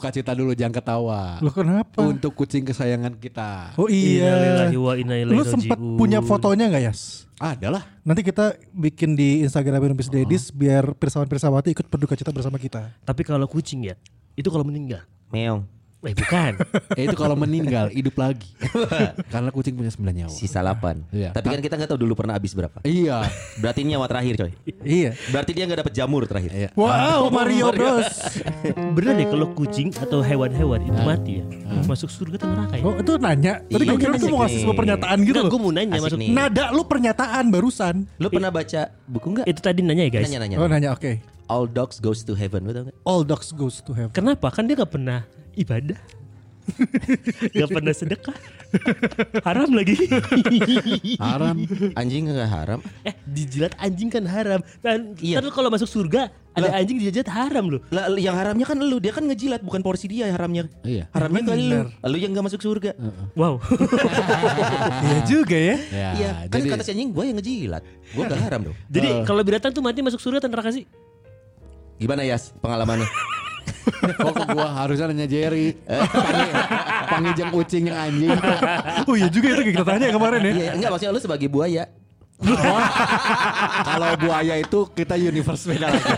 Berduka cita dulu jangan ketawa. Lo kenapa? Untuk kucing kesayangan kita. Oh iya. Innalillahi wa inna ilaihi Lu sempat punya fotonya nggak Yas? Ada lah. Nanti kita bikin di Instagram Indonesia Dedis biar pirsawan pirsawati ikut berduka cita bersama kita. Tapi kalau kucing ya, itu kalau meninggal. Meong. Eh bukan. Ya itu kalau meninggal hidup lagi. Karena kucing punya 9 nyawa. Sisa 8. Iya. Tapi kan kita nggak tahu dulu pernah habis berapa. Iya. Berarti ini nyawa terakhir coy. Iya. Berarti dia nggak dapat jamur terakhir. Iya. Wow, Mario Bros. Bener deh kalau kucing atau hewan-hewan itu mati ya, masuk surga atau neraka ya? Oh, itu nanya. Tadi Iya, gue kira tuh mau ngasih nih. sebuah pernyataan gitu Enggak, loh. gue mau nanya Asik masuk. nih. Nada lu pernyataan barusan. Lu pernah baca buku nggak? Itu tadi nanya ya guys. Nanya-nanya. Oh, nanya oke. All dogs goes to heaven, tau nggak? All dogs goes to heaven. Kenapa? Kan dia gak pernah ibadah. gak pernah sedekah. Haram lagi. Haram. Anjing nggak haram. eh dijilat anjing kan haram. Dan Iya. kan kalau masuk surga ada anjing dijilat haram loh. Lah yang haramnya kan lu, dia kan ngejilat bukan porsi dia yang haramnya. Iya. Haramnya kan lu. Lu yang nggak masuk surga. Wow. Iya juga ya. Ya, Iya, kan jadi kata si anjing gua yang ngejilat. Gua nggak haram dong. Jadi kalau binatang tuh mati masuk surga atau neraka sih? Gimana Yas pengalamannya? Kok ke gua harusnya nanya Jerry. Panggil, panggil jeng kucing yang anjing. Oh iya juga itu kita tanya kemarin ya. Iya, enggak maksudnya lu sebagai buaya. Kalau buaya itu kita universe beda lagi.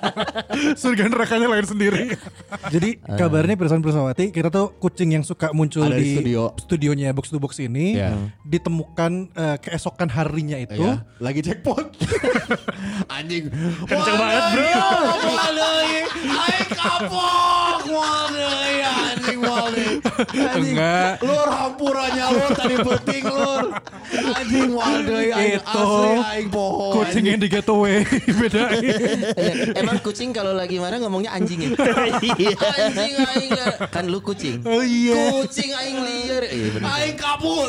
Surga nerakanya lain sendiri. Jadi kabarnya pirsawan pirsawati kita tuh kucing yang suka muncul Ada di di, studio. studionya box to box ini Iya. ditemukan eh, keesokan harinya itu Iya, lagi jackpot. Anjing. Kenceng banget, bro. Aing kapok. Mana ya anjing mana. Anjing. Enggak. Lur hampurannya lur tadi penting lur. Anjing waduh aing Itu asli aing pohon. kucing yang di getaway bedain. Eh, Emang kucing kalau lagi marah ngomongnya anjing ya? anjing aing liar. Kan lu kucing. Oh iya. Kucing aing liar. Iya. Aing kabur.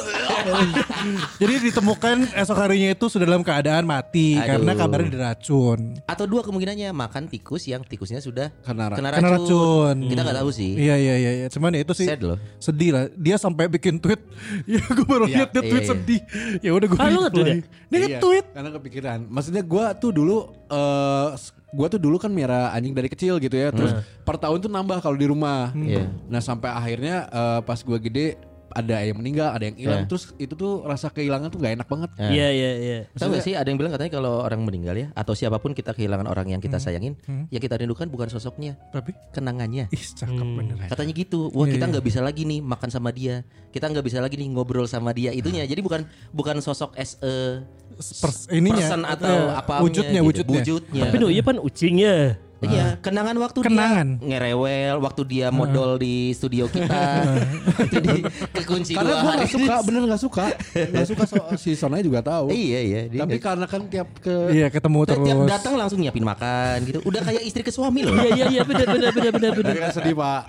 Jadi ditemukan esok harinya itu sudah dalam keadaan mati Aduh. karena kabarnya diracun. Atau dua kemungkinannya makan tikus yang tikusnya sudah Kena ra- kena Kena racun. Kita nggak tahu sih. Iya iya iya, iya. cuman ya itu sih Sad loh. sedih lah. Dia sampai bikin tweet. ya gue baru Iya, lihat dia iya, tweet iya. sedih. Ya udah gue. Ah, lu nge-tweet ya? Dia Iya, nge-tweet. Karena kepikiran. Maksudnya gua tuh dulu eh gua tuh dulu kan miara anjing dari kecil gitu ya. Terus per tahun tuh nambah kalau di rumah. Iya. Nah, sampai akhirnya eh, pas gua gede ada yang meninggal, ada yang hilang. Iya. Terus itu tuh rasa kehilangan tuh gak enak banget. Nah. Iya iya iya. Tahu gak sih ada yang bilang katanya kalau orang meninggal ya atau siapa pun kita kehilangan orang yang kita sayangin, yang kita rindukan bukan sosoknya, Tapi kenangannya. ih cakep bener. Katanya gitu. Wah, Iya, kita iya. nggak bisa lagi nih makan sama dia. Kita nggak bisa lagi nih ngobrol sama dia. Itunya. Jadi bukan bukan sosok as a Pers, ininya person atau eh, apa wujudnya wujudnya. wujudnya. Tapi no, iya pan ucingnya. Iya, kenangan waktu Kenangan. dia ngerewel, waktu dia modal di studio kita. itu di kekunci Karena dua gua hari. gak suka, bener gak suka. Gak suka so, si Sonanya juga tahu. Iya, iya. dia Tapi karena kan tiap ke Iya ketemu tiap, terus. tiap datang langsung nyiapin makan gitu. Udah kayak istri ke suami loh. Iya iya iya benar benar benar. Tapi kan sedih pak.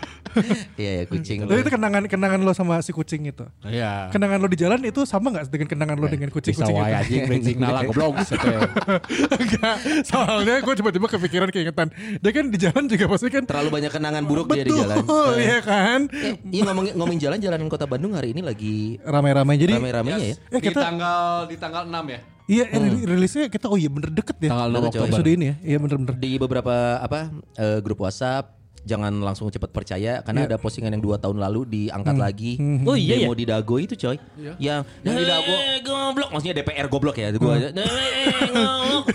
Iya, ya, kucing. Tapi itu kenangan kenangan lo sama si kucing itu. Iya. Kenangan lo di jalan itu sama nggak dengan kenangan lo dengan Bisa kucing-kucing wae itu? anjing brengsek nala goblok. Enggak, soalnya gue tiba-tiba kepikiran keingetan. Dia kan di jalan juga pasti kan Terlalu banyak kenangan buruk dia di betul, jalan. iya kan? Eh, Iya ngomongin ngomongin jalan jalanan kota Bandung hari ini lagi Ramai-ramai jadi rame-ramenya ya. Eh, di tanggal di tanggal 6 ya. Iya, eh, rilisnya kita oh iya bener deket ya. Tanggal 6 Deket, coy. Oktober. episode ini ya. Iya bener-bener. Di beberapa apa eh, grup WhatsApp jangan langsung cepat percaya karena ada postingan yang dua tahun lalu diangkat lagi. Oh iya Demo di Dago itu coy. Yang di Dago goblok maksudnya DPR goblok ya gua.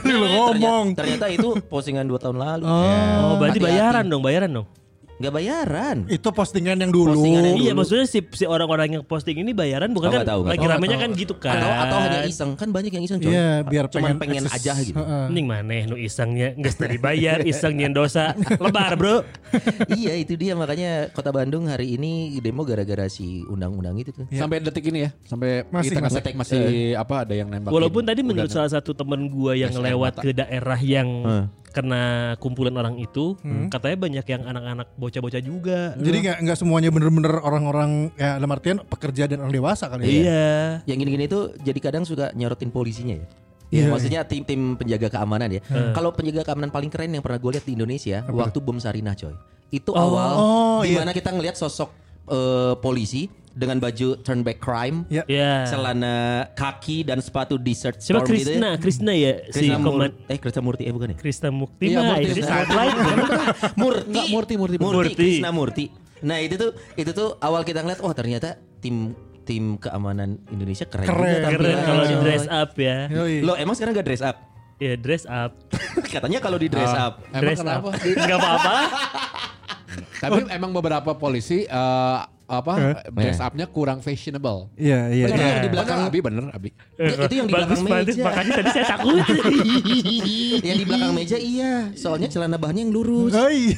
Lo ngomong. Ternyata, ternyata itu postingan dua tahun lalu. Oh berarti Hati-hati. bayaran dong bayaran dong. Nggak bayaran. Itu postingan yang dulu. Postingan yang Iya dulu. maksudnya si, si orang-orang yang posting ini bayaran bukan Oh, kan tahu, lagi tahu. ramenya kan gitu kan. Atau atau hanya iseng kan banyak yang iseng coy. Iya, biar Cuman pengen pengen, aja gitu. Mending maneh nu isengnya nggak tadi bayar isengnya dosa lebar bro. iya itu dia makanya kota Bandung hari ini demo gara-gara si undang-undang itu tuh. Sampai detik ini ya, sampai Masih, kita masih. ngetek masih apa ada yang nembak. Walaupun tadi menurut salah satu temen gua yang lewat ke daerah yang karena kumpulan orang itu katanya banyak yang anak-anak bocah-bocah juga. Jadi nggak nggak semuanya bener-bener orang-orang ya dalam artian pekerja dan orang dewasa kali ya. Iya. Yang gini-gini tuh jadi kadang suka nyorotin polisinya ya. Iya. Ya, maksudnya tim-tim penjaga keamanan ya. Kalau penjaga keamanan paling keren yang pernah gue lihat di Indonesia waktu bom Sarinah coy. Itu awal Oh, di iya. mana kita ngelihat sosok eh, polisi dengan baju turn back crime, Ya. Ya. celana kaki dan sepatu desert Siapa storm gitu Krishna? ya. Krishna ya si Krishna koman Murti, eh Krishna Murti eh bukan ya? Krishna Mukti Iya, mah Murti. itu satellite. Murti. Enggak, Murti, Murti, Murti. Murti. Krishna Murti. Nah, itu tuh itu tuh awal kita ngeliat wah ternyata tim tim keamanan Indonesia keren, Keren. juga Keren kalau di dress up ya. Lo emang sekarang gak dress up? Ya dress up. Katanya kalau di dress up. Emang dress kenapa? up. Enggak apa-apa. Tapi emang beberapa polisi eh, apa dress up-nya kurang fashionable. Iya iya. Bener. iya. Yang di belakang- Abi bener Abi. Itu yang di Bagus belakang meja. Makanya tadi saya takut. yang di belakang meja iya, soalnya celana bahannya yang lurus. Hai.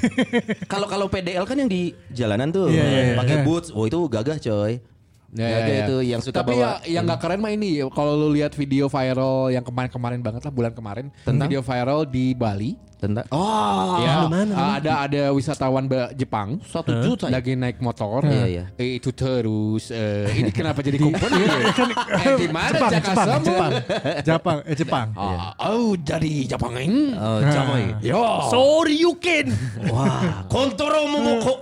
Kalau kalau PDL kan yang di jalanan tuh Iya, iya, iya. pakai Iya. boots. Oh itu gagah coy. Ya, ya, ya. itu yang suka Tapi bawa. ya yang nggak keren mah ini kalau lu lihat video viral yang kemarin-kemarin banget lah bulan kemarin video viral di Bali tentang Oh, ya mana, uh, ada ada wisatawan Jepang satu juta ya? lagi naik motor Iya, iya. Eh, itu terus eh, ini kenapa jadi kumpul ya? eh, di mana Jepang, Jakarta Jepang? Jepang, Jepang, eh Jepang. Ah, oh dari Jepang ini Oh, coy. yo Sorry you can. Wah, kontoro momoko.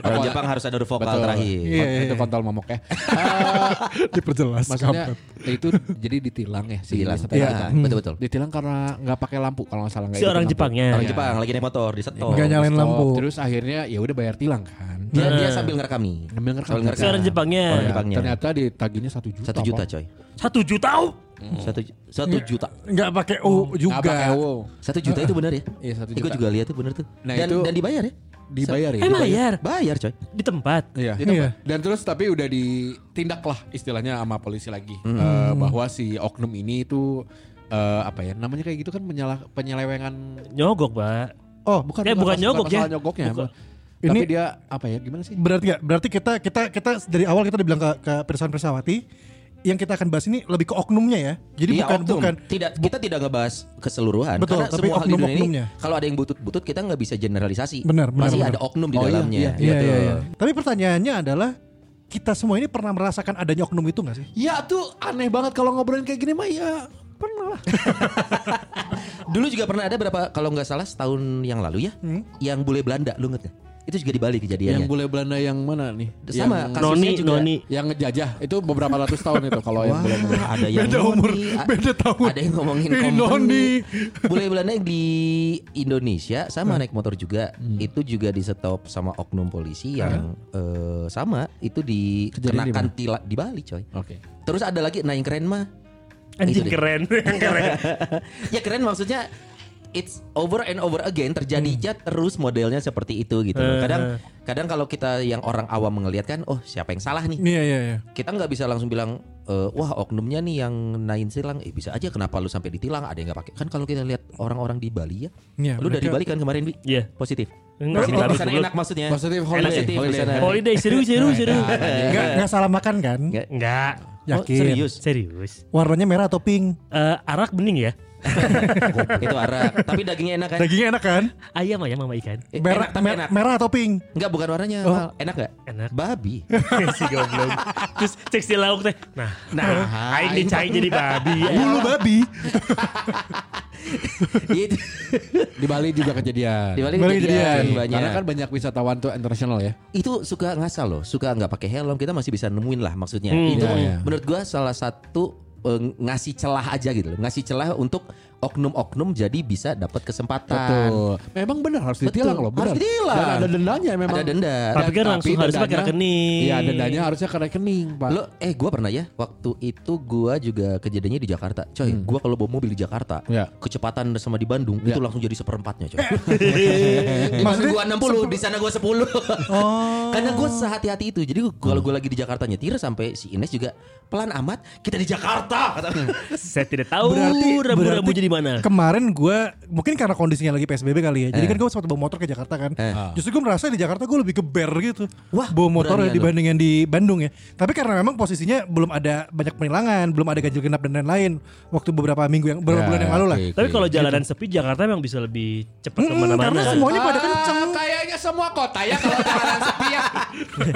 Orang Jepang harus ada vokal Betul. terakhir. Iya, iya, itu iya. kontol momok ya Diperjelas. maksudnya kapan. itu jadi ditilang ya si Ditilang. wisatawan Iya, Jepang. betul betul. ditilang karena nggak pakai lampu kalau nggak salah Si orang hidupin lampu. Jepangnya. Orang Iya. Jepang lagi naik motor di setor. Nggak nyalain Stop. lampu. Terus akhirnya ya udah bayar tilang kan. Dia, dia sambil ngerekam nih. Sambil ngerekam. Sambil ngerekam. Si orang Jepangnya. Orang Ya, Jepangnya. ternyata ditaginya satu juta. Satu juta coy. Satu juta. oh. Satu satu juta. Nggak pakai U Nggak juga. pakai wow. Satu juta itu benar ya? Iya, satu Gue juta. juga lihat tuh benar tuh. Nah, dan, itu- dan dibayar ya? Dibayar ya. Eh bayar Bayar coy. di tempat. Iya. Iya. Dan terus tapi udah ditindak lah istilahnya sama polisi lagi Eh, bahwa si oknum ini itu eh, apa ya namanya kayak gitu kan menyalah penyelewengan Nyogok, Pak. Oh, bukan Eh, bukan nyogok ya. nyogoknya Bukan. tapi Ini- dia apa ya gimana sih Berarti nggak? Berarti kita kita kita dari awal kita dibilang ke ke Pirsawan Pirsawati yang kita akan bahas ini lebih ke oknumnya ya. Jadi Iya, bukan oknum. bukan tidak kita tidak ngebahas keseluruhan Betul, karena tapi semua hal di dunia ini oknum-oknumnya. kalau ada yang butut-butut kita nggak bisa generalisasi. Benar, benar, Pasti benar. ada oknum di Oh, iya, dalamnya. iya, Iya, gitu. iya, iya. Tapi pertanyaannya adalah kita semua ini pernah merasakan adanya oknum itu gak sih? ya tuh aneh banget kalau ngobrolin kayak gini mah ya pernah lah Dulu juga pernah ada berapa kalau nggak salah setahun yang lalu ya, yang bule Belanda lu inget gak? Itu juga di Bali yang kejadiannya. bule Belanda yang mana nih Sama yang, kasusnya Noni, juga Noni. yang ngejajah itu beberapa ratus tahun itu kalau yang bule Belanda ada yang Beda noni, umur, beda tahun. Ada yang ngomongin noni. Bule Belanda yang di Indonesia sama naik motor juga. Hmm. Itu juga di stop sama oknum polisi yang eh, sama itu di dikenakan mana? tila di Bali coy. oke Terus ada lagi nah yang keren mah Anjing Itu deh. keren. keren. ya keren maksudnya it's over and over again terjadinya terus modelnya seperti itu gitu. loh. Kadang kadang kalau kita yang orang awam mengelihat kan oh siapa yang salah nih? Iya iya iya. Kita nggak bisa langsung bilang eh, wah oknumnya nih yang nain silang eh bisa aja kenapa lu sampai ditilang ada yang nggak pakai. Kan kalau kita lihat orang-orang di Bali ya. Iya, lu dari mereka- Bali kan kemarin Bi? Iya. Positif. Enggak, Positif enggak, di sana belum. enak maksudnya. Positif holiday, positif di holiday. Holiday seru seru seru. Nggak nggak salah makan kan? Nggak. Oh, Yakin. serius. Serius. Warnanya merah atau pink? Eh, arak bening ya? itu arak. Tapi dagingnya enak kan? Dagingnya enak kan? Ayam ayam sama ikan. Eh, Merah, enak, tapi mer- enak. merah atau pink? Enggak bukan warnanya. Oh. Mal. Enak gak? Enak. Babi. si goblok. Terus cek si lauk teh. Nah, Nah, aing dicai jadi babi. Bulu babi. Di Bali juga kejadian Di Bali Bali kejadian kejadian. banyak. karena kan banyak wisatawan tuh internasional ya itu suka ngasal loh, suka nggak pakai helm kita masih bisa nemuin lah maksudnya. Hmm, itu iya, iya. menurut gua salah satu eh, ngasih celah aja gitu loh, ngasih celah untuk oknum-oknum jadi bisa dapat kesempatan. Betul. Memang benar harus ditilang Betul. loh, benar. Harus ditilang. Dan ada dendanya memang. Ada denda. Tapi kan langsung harus pakai rekening. Iya, dendanya harusnya ke rekening, Pak. Lo eh gua pernah ya waktu itu gua juga kejadiannya di Jakarta. Coy, gua kalau bawa mobil di Jakarta, Ya. kecepatan sama di Bandung Ya. itu langsung jadi seperempatnya, coy. mana gua 60, di sana gua 10. Karena gua sehati-hati itu. Jadi kalau gua lagi di Jakarta nyetir sampai si Ines juga pelan amat, kita di Jakarta. Saya tidak tahu Berarti- berarti- jadi gimana? kemarin gue mungkin karena kondisinya lagi PSBB kali ya. Jadi Eh. kan gue sempat bawa motor ke Jakarta kan. Eh. Justru gue merasa di Jakarta gue lebih geber gitu. Wah, bawa motor beranian dibanding yang di Bandung ya. Tapi karena memang posisinya belum ada banyak penilangan, belum ada ganjil genap dan lain-lain. Waktu beberapa minggu yang beberapa Ya, bulan yang lalu lah. Tapi kalau jalanan sepi Jakarta memang bisa lebih cepat karena ke mana-mana. semuanya pada Ah, kenceng. Kayaknya semua kota ya kalau jalanan sepi ya.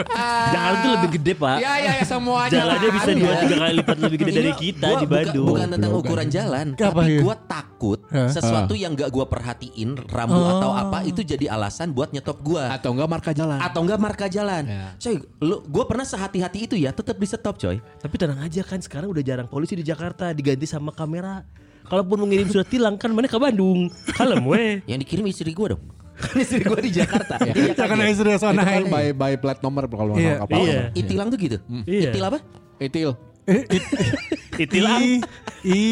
Ah, Jakarta tuh lebih gede pak. Ya ya ya semuanya. Jalannya lah. bisa dua tiga kali lipat lebih gede dari Enggak, kita di Bandung. Bukan tentang ukuran jalan, tapi ya? Takut Hah? sesuatu yang gak gua perhatiin, rambu atau apa itu jadi alasan buat nyetop gua. Atau enggak marka jalan. atau enggak marka jalan. Ya. Coy, lu gua pernah sehati-hati itu ya, tetap di stop, coy. Tapi tenang aja kan sekarang udah jarang polisi di Jakarta diganti sama kamera. Kalaupun mau ngirim surat tilang kan mana ke Bandung. Kalem weh. Yang dikirim istri gua dong. Kan istri gua di Jakarta. Iya Ya karena istri Itu sana kan by by plat nomor kalau nggak salah kapal. Iya. Itilang tuh gitu. Iya. Itil apa? Itil. Itilang. I, I,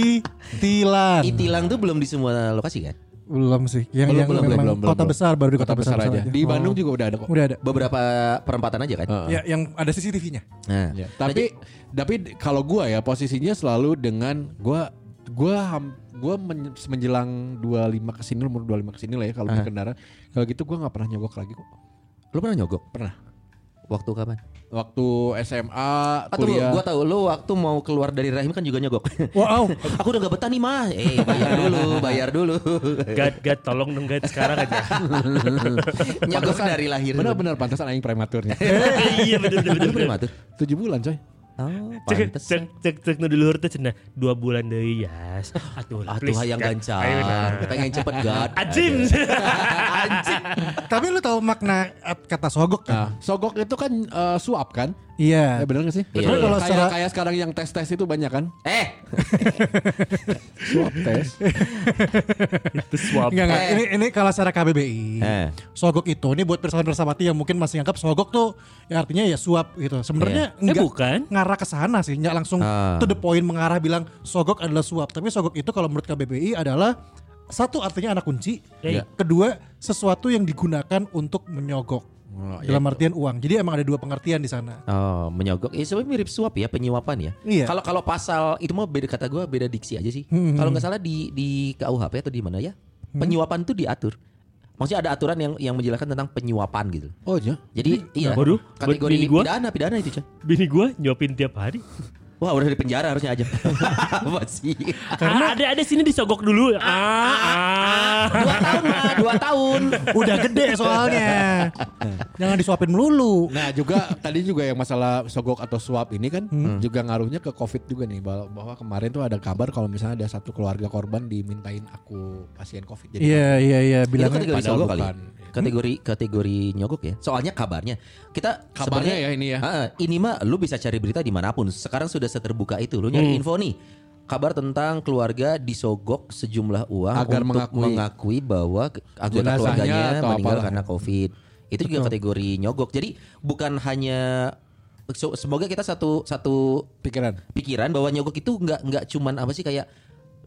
tilang. Itilang tuh belum di semua lokasi kan? Belum sih. Yang Belum, yang belum, memang belum, belum, kota belum. besar baru di kota, besar, aja. Di Oh. Bandung juga udah ada kok. Udah ada. Beberapa perempatan aja kan? Ya, yang ada CCTV-nya. Nah, Ya, tapi tapi kalau gua ya posisinya selalu dengan gua gua ham- gua men- menjelang 25 ke sini umur 25 ke sini lah ya kalau Aha. berkendara. Kalau gitu gua nggak pernah nyogok lagi kok. lu pernah nyogok? Pernah. Waktu kapan? Waktu SMA, Atau kuliah. gua tahu lu waktu mau keluar dari rahim kan juga nyogok. Wow. Aku udah gak betah nih mah. Eh bayar dulu, bayar dulu. Gad, gad, tolong dong gad sekarang aja. nyogok dari lahir. Benar-benar pantasan aing prematurnya. iya bener bener bener. Lu pernah tuh? 7 bulan coy. Oh, Cek cek cek cek nu dulu teh cenah dua bulan deui yas. Atuh lah. Atuh hayang nah. Pengen cepet gad. Ajim. Anjing. Tapi lu tahu makna kata sogok kan? Nah, sogok itu kan eh, suap kan? Iya. Ya benar gak sih? Iya. Tapi kalau kayak secara- kayak sekarang yang tes-tes itu banyak kan? Eh, Suap tes. Itu swab. Enggak, enggak. Eh. Ini ini kalau secara KBBI. Eh. Sogok itu ini buat persahabat-persahabati yang mungkin masih anggap sogok tuh ya artinya ya suap gitu. Sebenarnya Eh, enggak bukan. ngarah ke sana sih, enggak langsung Ah. to the point mengarah bilang sogok adalah suap. Tapi sogok itu kalau menurut KBBI adalah satu artinya anak kunci, Iya. kedua sesuatu yang digunakan untuk menyogok. Oh, dalam artian uang. Jadi emang ada dua pengertian di sana. Oh, menyogok. Ya sebenarnya mirip suap ya, penyuapan ya. Iya. Kalau kalau pasal itu mah beda kata gua beda diksi aja sih. Hmm. Kalau nggak salah di di KUHP atau di mana ya? Penyuapan tuh diatur. Maksudnya ada aturan yang yang menjelaskan tentang penyuapan gitu. Oh iya. Jadi iya. Waduh, kategori bini gua? pidana pidana itu, coy. Bini gua nyopin tiap hari. Wah, udah di penjara harusnya aja. Apa sih? Karena ada ada sini disogok dulu. Ah, ah. dua tahun mah, dua tahun. Udah gede soalnya. Jangan disuapin melulu. Nah juga tadi juga yang masalah sogok atau suap ini kan Hmm. juga ngaruhnya ke covid juga nih bahwa, bahwa kemarin tuh ada kabar kalau misalnya ada satu keluarga korban dimintain aku pasien covid jadi Iya iya iya Itu bilangnya kategori sogok kali. bukan. Kategori kategori nyogok ya. Soalnya kabarnya kita Kabarnya sebenarnya- ya ini ya. Ah, ini mah lu bisa cari berita di mana pun. Sekarang sudah seterbuka itu. Lu nyari Hmm. info nih. Kabar tentang keluarga disogok sejumlah uang Agar untuk mengakui. mengakui bahwa anggota keluarganya meninggal apalah. karena covid. Itu juga kategori nyogok. Jadi bukan hanya so- semoga kita satu satu pikiran pikiran bahwa nyogok itu nggak nggak cuman apa sih kayak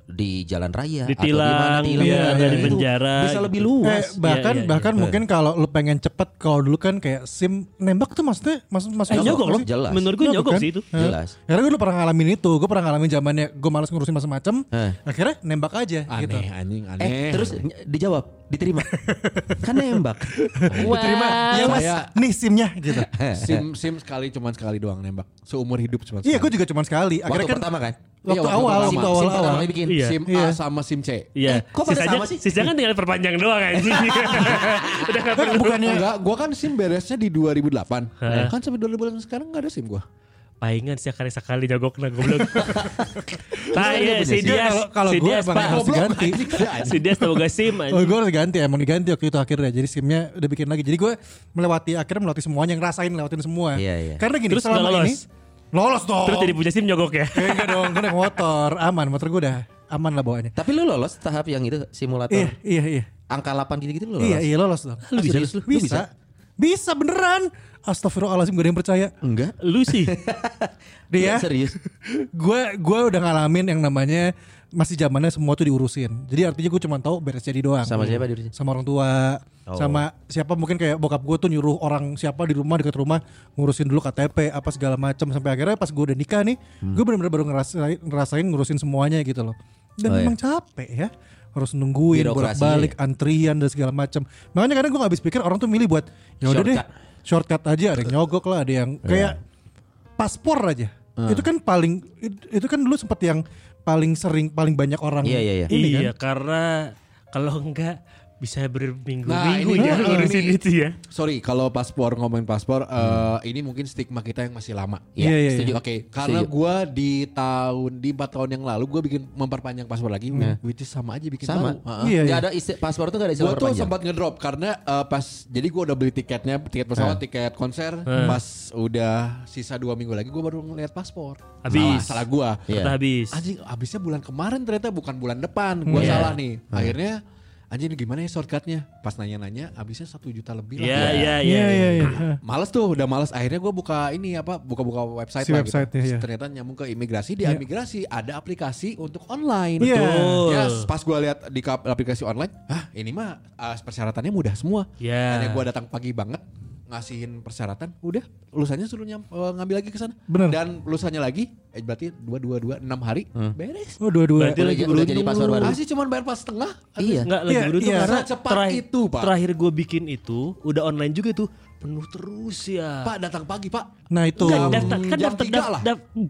di jalan raya Ditilang, tilang, iya, dan iya, itu di penjara bisa gitu. lebih Eh, luas bahkan Iya, iya, bahkan iya. mungkin kalau lu pengen cepet kalau dulu kan kayak sim nembak tuh maksudnya masuk masuk Eh, nyogok loh. sih? Jelas. Menurut gue Nyogok nyogok kan? sih itu. Jelas. Karena gue dulu pernah ngalamin itu, gue pernah ngalamin zamannya gue malas ngurusin macam-macam, Eh. akhirnya nembak aja aneh gitu. anjing aneh Eh, terus dijawab, diterima. kan nembak. Diterima, iya mas, Saya- nih simnya gitu. sim sim sekali cuman sekali doang nembak seumur hidup cuma iya, gue juga cuma sekali. Waktu Akhirnya kan pertama kan? waktu Iya, waktu awal, waktu Sim- awal sim pertama awal. bikin. Iya. sim Iya. A sama sim C Iya. Eh, kok pada Sisanya, sama sih? Sisanya kan tinggal perpanjang doang anjing. Udah gak Kan perlu. bukannya Enggak, gua kan SIM beresnya di 2008. Kan sampai 2008 sekarang enggak ada SIM gua. Palingan sekali sekali jagok na goblok. Iya, si Iya, Dias, kalau- kalau si Dias emang Pak. harus diganti. Si Dias tau gak SIM Oh anjing. gue harus ganti emang diganti waktu itu akhirnya Jadi simnya udah bikin lagi Jadi gue melewati akhirnya melewati semuanya Ngerasain lewatin semua Iya, iya. Karena gini Terus selama lolos? ini Lolos dong Terus jadi punya SIM nyogok ya. Eh, enggak dong gue naik motor Aman motor gue udah aman lah bawaannya Tapi lu lolos tahap yang itu simulator. Iya iya iya Angka 8 gitu-gitu lu lolos. Iya iya lolos dong Lu bisa, lu- bisa? Bisa beneran Astagfirullahaladzim gak ada yang percaya Enggak. Lu sih. Dia Serius. gue gue udah ngalamin yang namanya masih zamannya semua tuh diurusin. Jadi artinya gue cuma tahu beres jadi doang. Sama siapa diurusin? Sama orang tua. Oh. Sama siapa mungkin kayak bokap gue tuh nyuruh orang siapa di rumah dekat rumah ngurusin dulu KTP apa segala macam sampai akhirnya pas gue udah nikah nih, Hmm. gue benar-benar baru ngerasain, ngerasain ngurusin semuanya gitu loh. dan Oh, iya. memang capek ya harus nungguin Birokrasinya bolak-balik antrian dan segala macam makanya kadang gue gak habis pikir orang tuh milih buat ya udah deh Shortcut. aja ada yang nyogok lah ada yang kayak paspor aja itu kan paling it- itu kan dulu sempat yang paling sering paling banyak orang Iya, iya, iya. ini kan iya, karena kalau enggak bisa berminggu-minggu Nah, ini ya ngurusin ini. itu ya. Sorry kalau paspor ngomongin paspor eh, ini mungkin stigma kita yang masih lama. Iya, iya, iya. setuju. Oke, karena Setuju. gua di tahun di empat tahun yang lalu gua bikin memperpanjang paspor lagi, which is sama aja bikin Sama. baru. Heeh. Iya, Nggak iya. ada isti- paspor tuh gak ada istilah Gua tuh sempat ngedrop karena eh, pas jadi gua udah beli tiketnya, tiket pesawat, tiket konser, pas udah sisa dua minggu lagi gua baru ngeliat paspor. Habis. Salah, salah gua. Iya. Udah habis. Anjing habisnya bulan kemarin ternyata bukan bulan depan. Gua Iya. salah nih. Akhirnya anjing ini gimana ya shortcutnya? Pas nanya-nanya habisnya satu juta lebih lah. Iya, Gua- iya, iya iya iya Males tuh, udah males. Akhirnya gue buka ini apa, buka-buka website Si lah website, gitu. iya, iya. Ternyata nyambung ke imigrasi. Di Iya. imigrasi ada aplikasi untuk online. Iya. Betul. Yes, pas gue lihat di aplikasi online, ah ini mah ah, persyaratannya mudah semua. Ya. Hanya gue datang pagi banget ngasihin persyaratan, udah lulusannya suruh nyam, eh, ngambil lagi ke sana. Bener. Dan lulusannya lagi, eh, berarti dua dua dua enam hari, beres. oh dua-dua Berarti lagi Udah beruntung jadi paspor baru. Ah sih cuma bayar pas setengah. Iya. Enggak lagi Iya, beruntung iya. karena Secepat terakhir, itu, Pak. Terakhir gue bikin itu udah online juga tuh penuh terus ya. Pak datang pagi pak. nah itu Enggak, Jam- daftar kan daftar tiga daf- lah.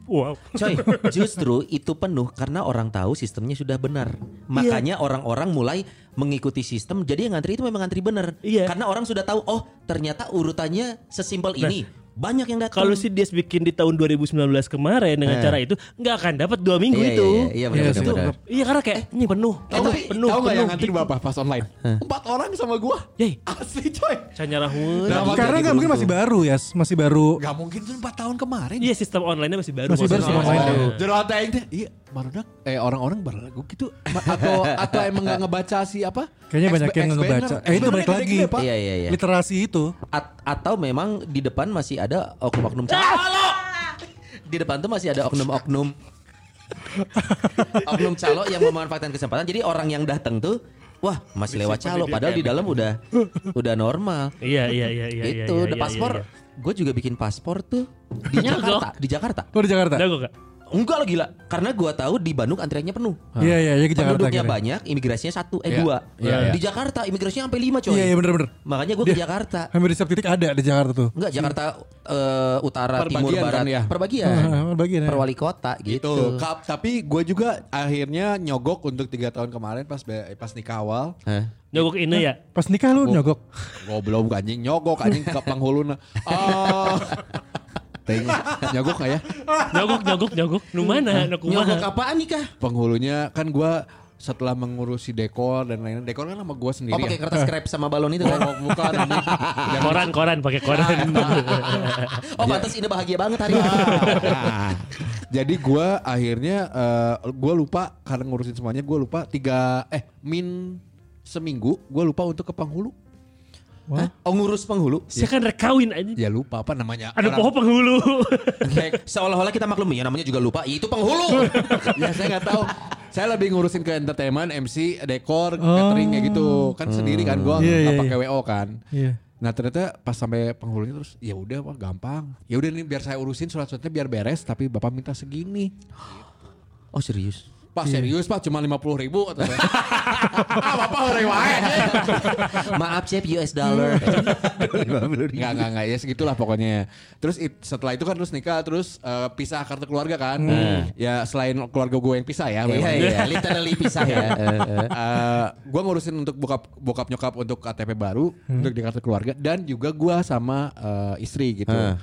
wow. Coy, justru itu penuh karena orang tahu sistemnya sudah benar. Makanya orang-orang mulai mengikuti sistem. Jadi yang ngantri itu memang ngantri benar. Iya. Karena orang sudah tahu, oh ternyata urutannya sesimpel ini. Banyak yang datang. Kalau si Dias bikin di tahun 2019 kemarin dengan Eh. cara itu nggak akan dapat dua minggu Iya, itu. iya, iya, benar, Iya benar. Iya karena kayak ini penuh, Tahu penuh, nggak- penuh, tahu nggak yang ngantri berapa pas online? Empat orang sama gua. Yey, Asli coy. hul. Nah, makanya karena nggak mungkin masih baru ya masih baru Gak mungkin tuh 4 tahun kemarin. Iya sistem online-nya masih baru. Masih baru sistem online. Jadi iya baru eh orang-orang baru lagu gitu atau atau emang gak ngebaca si apa? kayaknya banyak yang ngebaca eh itu balik lagi gede-gede, Pak. Iya, iya, iya. literasi itu At- atau memang di depan masih ada oknum-oknum calo. Di depan tuh masih ada oknum-oknum oknum calo yang memanfaatkan kesempatan. Jadi orang yang datang tuh wah masih lewat calo padahal di dalam udah udah normal. Iya iya iya iya. iya, itu iya, udah iya, paspor. iya, Gue juga bikin paspor tuh di. Jakarta. Di Jakarta. oh di Jakarta iya. Udah gak? Enggak lah gila. Karena gua tahu di Bandung antriannya penuh. iya iya iya ke Jakarta Penduduknya akhirnya. banyak, imigrasinya satu, eh Iya. dua. Iya, iya. Di Jakarta imigrasinya sampai lima coy. iya iya bener bener Makanya gue ke Jakarta. hampir di setiap titik ada di Jakarta tuh Enggak Jakarta eh, utara, timur, Perbagian barat, kan ya? perbagian. Ah, bagian ya. Per wali kota Gitu. gitu. Kap, tapi gue juga akhirnya nyogok untuk tiga tahun kemarin pas be- pas nikah awal. Hah? Nyogok ini ya. pas nikah lu nyogok Goblok anjing nyogok anjing ke penghuluna. Ah. Ting, nyogok gak ya? Nyogok nyogok nyogok. Nu mana? Nu Nyogok apaan nih kah? Penghulunya kan gua setelah mengurusi dekor dan lain-lain. Dekor kan sama gua sendiri. Oh pakai ya. kertas krep sama balon itu kan? Oh, bukan Koran koran pakai koran. Oh pantas ini bahagia banget hari ini. Nah, jadi gua akhirnya eh, gua lupa karena ngurusin semuanya gua lupa tiga eh min seminggu gua lupa untuk ke penghulu. Hah? Oh ngurus penghulu? Saya kan rekawin aja. Ya lupa apa namanya? Ada pohon penghulu. Kayak Seolah-olah kita maklum ya namanya juga lupa. Itu penghulu. ya saya nggak tahu. Saya lebih ngurusin ke entertainment, MC, dekor, catering kayak gitu. Kan sendiri kan gua nggak iya, pakai WO kan. iya Nah ternyata pas sampai penghulunya terus ya udah wah gampang. Ya udah nih biar saya urusin surat-suratnya biar beres tapi bapak minta segini. Oh serius? Pak serius pak cuma lima puluh ribu atau ah bapak orang wae. Maaf chef US dollar. Enggak enggak enggak ya segitulah pokoknya. Terus it- setelah itu kan terus nikah terus eh, pisah kartu keluarga kan. Ya selain keluarga gue yang pisah ya. Iya iya, literally pisah ya. Eh, eh. Eh, gue ngurusin untuk bokap bokap nyokap untuk KTP baru untuk di kartu keluarga dan juga gue sama eh, istri gitu. Ah.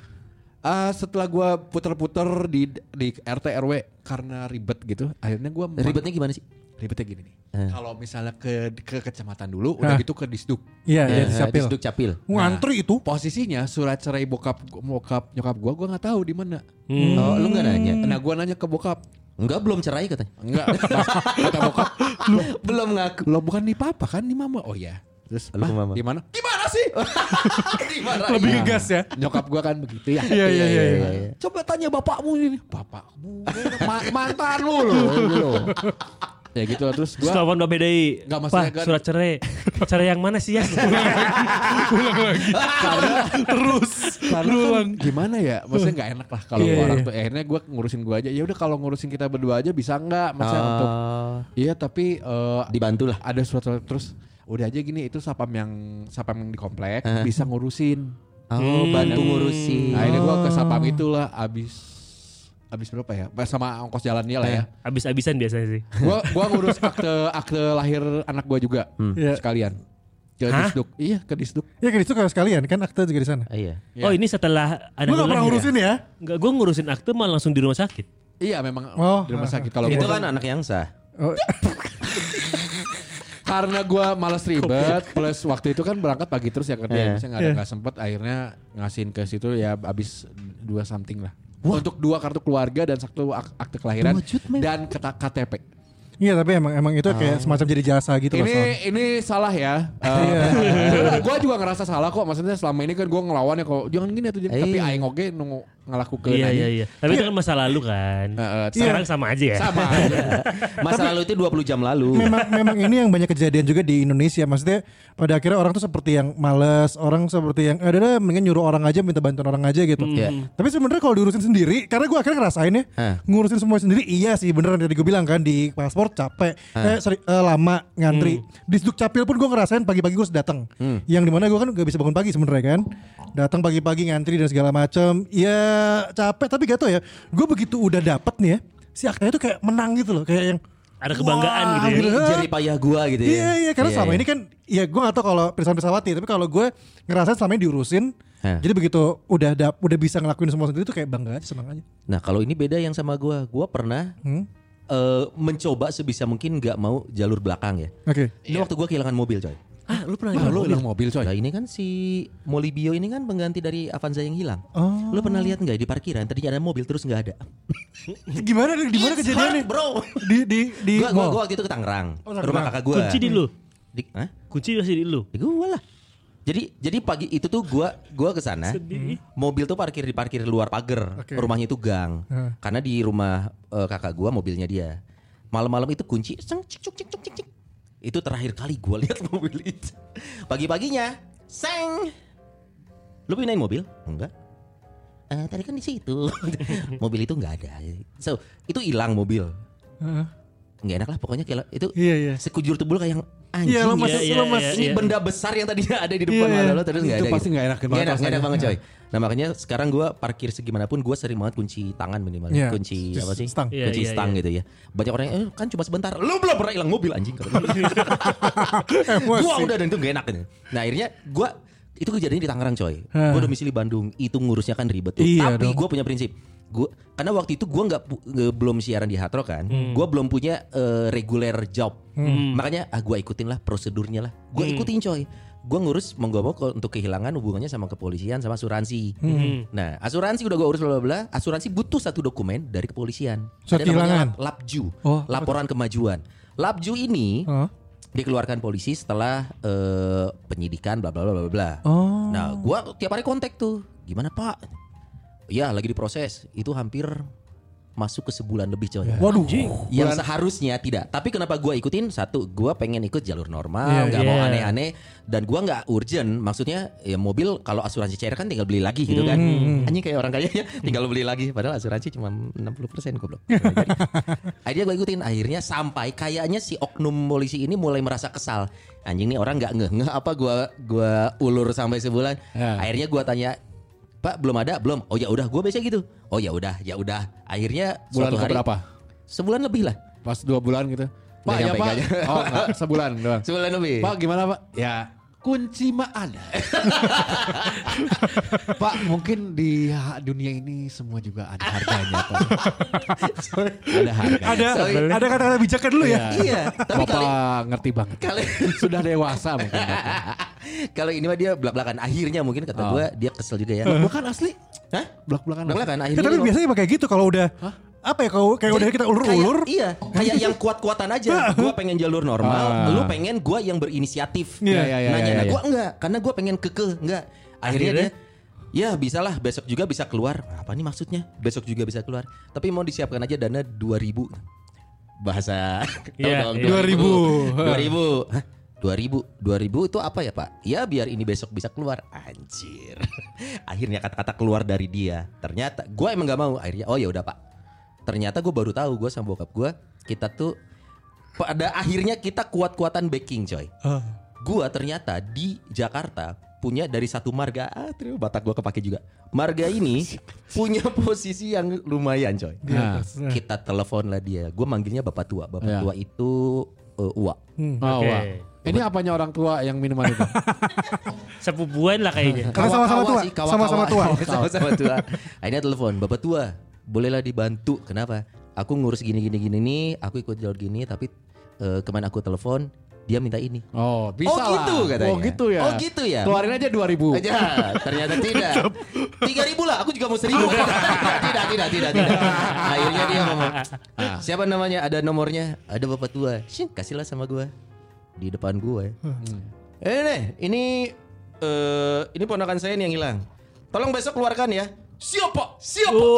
Ah, setelah gue puter-puter di di RT RW karena ribet gitu, akhirnya gue Ribetnya gimana sih? ribetnya gini nih. Eh. Kalau misalnya ke ke kecamatan dulu, udah Hah. gitu ke disduk. iya iya Eh, di Sapil Disduk capil. ngantri itu Posisinya surat cerai bokap bokap nyokap gue, gue nggak tahu di mana. Oh, lu nggak nanya? Nah, gue nanya ke bokap, Enggak belum cerai katanya. enggak, kata bokap, belum ngaku. lo bukan di papa kan di mama. Oh iya. Terus Lu ke mama. di mana? Gimana sih? lebih ngegas ya Nyokap gua kan begitu ya. iya iya iya iya. Coba tanya bapakmu ini. Bapakmu, ma- mantan lu loh. Ya gitu lah. terus gua telepon Mbak BDI. Nggak, maksudnya Pak, kan- surat cerai. cerai yang mana sih ya? Terus karena kan gimana ya maksudnya nggak enak lah kalau Iya, orang iya. tuh akhirnya gue ngurusin gue aja ya udah kalau ngurusin kita berdua aja bisa nggak maksudnya untuk Oh, iya tapi eh, dibantu lah. ada suatu terus udah aja gini itu sapam yang sapam yang di komplek bisa ngurusin Oh, bantu ngurusin. nah ini gue ke sapam itulah abis abis berapa ya sama ongkos jalannya lah ya Abis-abisan biasanya sih. gua gua ngurus akte akte lahir anak gua juga Iya. sekalian ke Hah? disduk iya ke disduk Ya kan itu kalau sekalian kan akte juga di sana. Ah, iya. Oh ini setelah ada Gue gak pernah ngurusin ya. Enggak, gue ngurusin akte malah langsung di rumah sakit. iya memang Oh. di rumah sakit kalau Itu gua- kan anak yang sah. Oh, karena gua malas ribet plus waktu itu kan berangkat pagi terus ya kerja. Iya. misalnya nggak ada Iya. nggak sempet. Akhirnya ngasihin ke situ ya abis dua something lah. Untuk dua kartu keluarga dan satu ak- akte kelahiran dan keta- KTP Iya tapi emang emang itu kayak semacam jadi jasa gitu loh. Son. ini ini salah ya. Gue juga ngerasa salah kok. Maksudnya selama ini kan gue ngelawan ya kok jangan gini atau jangan tapi Iya. aing oge nunggu ngelakukan Iya aja. iya iya. Tapi itu kan masa lalu kan. Heeh, Sekarang sama aja ya. sama aja. Masa lalu itu 20 jam lalu. memang memang ini yang banyak kejadian juga di Indonesia. Maksudnya pada akhirnya orang tuh seperti yang males, orang seperti yang ada deh mendingan nyuruh orang aja minta bantuan orang aja gitu. Iya. Tapi sebenarnya kalau diurusin sendiri, karena gue akhirnya ngerasain ya, Hah. ngurusin semua sendiri iya sih beneran tadi gue bilang kan di paspor capek, eh, sorry, eh, lama ngantri. Di Sduk Capil pun gue ngerasain pagi-pagi gue harus datang. Yang di mana gue kan gak bisa bangun pagi sebenarnya kan, datang pagi-pagi ngantri dan segala macam. Capek tapi gak tau ya, gue begitu udah dapet nih ya, si aktenya tuh kayak menang gitu loh, kayak yang Ada kebanggaan Wah, gitu ya. Jadi payah gua gitu ya. Iya iya karena selama iya. ini kan ya gue gak tau kalau Pirsawan Pirsawati tapi kalau gue ngerasain selama ini diurusin Hah. jadi begitu udah dap, udah bisa ngelakuin semua sendiri tuh kayak bangga aja senang aja. Nah, kalau ini beda yang sama gua. Gua pernah Hmm? eh, mencoba sebisa mungkin nggak mau jalur belakang ya. Oke. Ini waktu gua kehilangan mobil, coy. Ah, lu pernah Ah, hilang lu mobil? hilang mobil coy Nah, ini kan si Molibio ini kan pengganti dari Avanza yang hilang. Oh. Lu pernah lihat nggak di parkiran tadinya ada mobil terus nggak ada? Gimana di mana kejadiannya? Bro. Di di di gua, gua, gua waktu itu ke Tangerang, Oh, rumah kakak gua. Kunci di lu. Di, Hah? Kunci masih di lu. Di gua lah. Jadi jadi pagi itu tuh gua gua ke sana. Sedih. Mobil tuh parkir di parkir luar pagar. Oke. Rumahnya itu gang. Hah. Karena di rumah eh, kakak gua mobilnya dia. Malam-malam itu kunci seng, cik, cuk, cik, cuk, cik, cik. Itu terakhir kali gua lihat mobil itu. Pagi-paginya, seng. Lu pindahin mobil? Enggak. Eh, tadi kan di situ. mobil itu nggak ada. So, itu hilang mobil. Heeh. Nggak enak lah pokoknya kayak itu Iya iya. sekujur tubuh kayak yang anjing. Iya, lemas, Iya, iya, lemas. iya, Ini iya. benda besar yang tadinya ada di depan Iya, mata iya. lo terus nggak Itu ada. pasti nggak enakin Nggak banget enak, nggak enak banget coy. Nah makanya sekarang gue parkir segimanapun gue sering banget kunci tangan minimal. Iya. Kunci apa sih? Stang. Iya, kunci iya, stang iya. gitu ya. Banyak orang yang eh, kan cuma sebentar. Lu belum pernah hilang mobil anjing. Emosi. gue udah dan itu gak enak gitu. Nah akhirnya gue itu kejadian di Tangerang coy. Gue domisili Bandung. Itu ngurusnya kan ribet tuh. Iya Tapi gue punya prinsip. Gua, karena waktu itu gue nggak belum siaran di Hard Rock kan. Gue belum punya eh, regular job. Makanya ah gue ikutin lah prosedurnya lah. Gue ikutin coy. Gue ngurus mau gak mau kalau untuk kehilangan hubungannya sama kepolisian sama asuransi. Nah asuransi udah gue urus bla bla bla. Asuransi butuh satu dokumen dari kepolisian. Surat Ada namanya kehilangan? lap- Lapju. Oh, apa laporan kemajuan. Lapju ini Hah? dikeluarkan polisi setelah eh, penyidikan bla bla bla bla bla. Oh. Nah, gua tiap hari kontak tuh. Gimana, Pak? Ya, lagi diproses. Itu hampir masuk ke sebulan lebih, coy. Waduh. Yang seharusnya tidak. Tapi kenapa gua ikutin? Satu, gua pengen ikut jalur normal, Iya, nggak mau iya. aneh-aneh dan gua nggak urgent. Maksudnya ya mobil kalau asuransi cair kan tinggal beli lagi gitu kan. Anjing kayak orang kaya ya, tinggal beli lagi padahal asuransi cuma 60% goblok. Jadi, akhirnya gua ikutin akhirnya sampai kayaknya si oknum polisi ini mulai merasa kesal. Anjing nih orang nggak ngeh ngeh apa gua gua ulur sampai sebulan. Ya. Akhirnya gua tanya Pak belum ada? Belum. Oh ya udah gue biasa gitu. Oh ya udah ya udah. Akhirnya bulan hari berapa sebulan lebih lah. Pas dua bulan gitu. Pak ya pak. oh enggak sebulan doang. Sebulan lebih. Pak gimana Pak? Ya kunci mah ada. Pak mungkin di dunia ini semua juga ada harganya Pak. ada harga. Ada ada kata-kata bijaknya dulu ya. iya tapi Bapak kali ngerti banget. kali Sudah dewasa mungkin. Kalau ini mah dia belak belakan akhirnya mungkin kata Oh. gue dia kesel juga ya Bukan asli. Hah? Belak belakan. belak belakan Ya, akhirnya tapi dia biasanya kayak gitu kalau udah apa ya kalau kayak udah kita ulur-ulur. Kayak, iya, kayak yang kuat-kuatan aja. Gua pengen jalur normal, Ah. lu pengen gua yang berinisiatif. Iya, iya, iya, Nanya, iya, nah iya. gua enggak, karena gua pengen kekeh, enggak. Akhirnya, Akhirnya? dia Ya bisa lah besok juga bisa keluar Apa nih maksudnya Besok juga bisa keluar Tapi mau disiapkan aja dana 2000 bahasa Iya, tahu dong, iya. 2000. 2000 Hah? 2000 2000 itu apa ya pak ya biar ini besok bisa keluar anjir akhirnya kata-kata keluar dari dia ternyata gue emang gak mau akhirnya oh ya udah pak ternyata gue baru tahu gue sama bokap gue kita tuh pada akhirnya kita kuat-kuatan backing coy Ah. gua ternyata di Jakarta punya dari satu marga ah terus batak gua kepake juga marga ini punya posisi yang lumayan coy Nah. kita telepon lah dia gue manggilnya bapak tua bapak Ya. tua itu uh, uwa Oh, Oke. wah. Ini apanya orang tua yang minuman itu? Sepupuan lah kayaknya. Karena sama-sama tua, sama-sama tua. sama-sama tua akhirnya telepon bapak tua bolehlah dibantu kenapa aku ngurus gini gini gini nih aku ikut jalur gini tapi eh, ke mana aku telepon dia minta ini Oh, bisa oh lah. gitu katanya. Oh, gitu ya. Oh gitu ya. Keluarin aja 2000. Aja, ternyata tidak. Tiga ribu lah, aku juga mau seribu. tidak, tidak, tidak, tidak. Akhirnya dia ngomong, "Ah, siapa namanya? Ada nomornya? Ada bapak tua. Shin, kasihlah sama gua di depan gua. Eh, nih, ini eh ini ponakan saya nih yang hilang. Tolong besok keluarkan ya. Siapa? Siapa? Oh.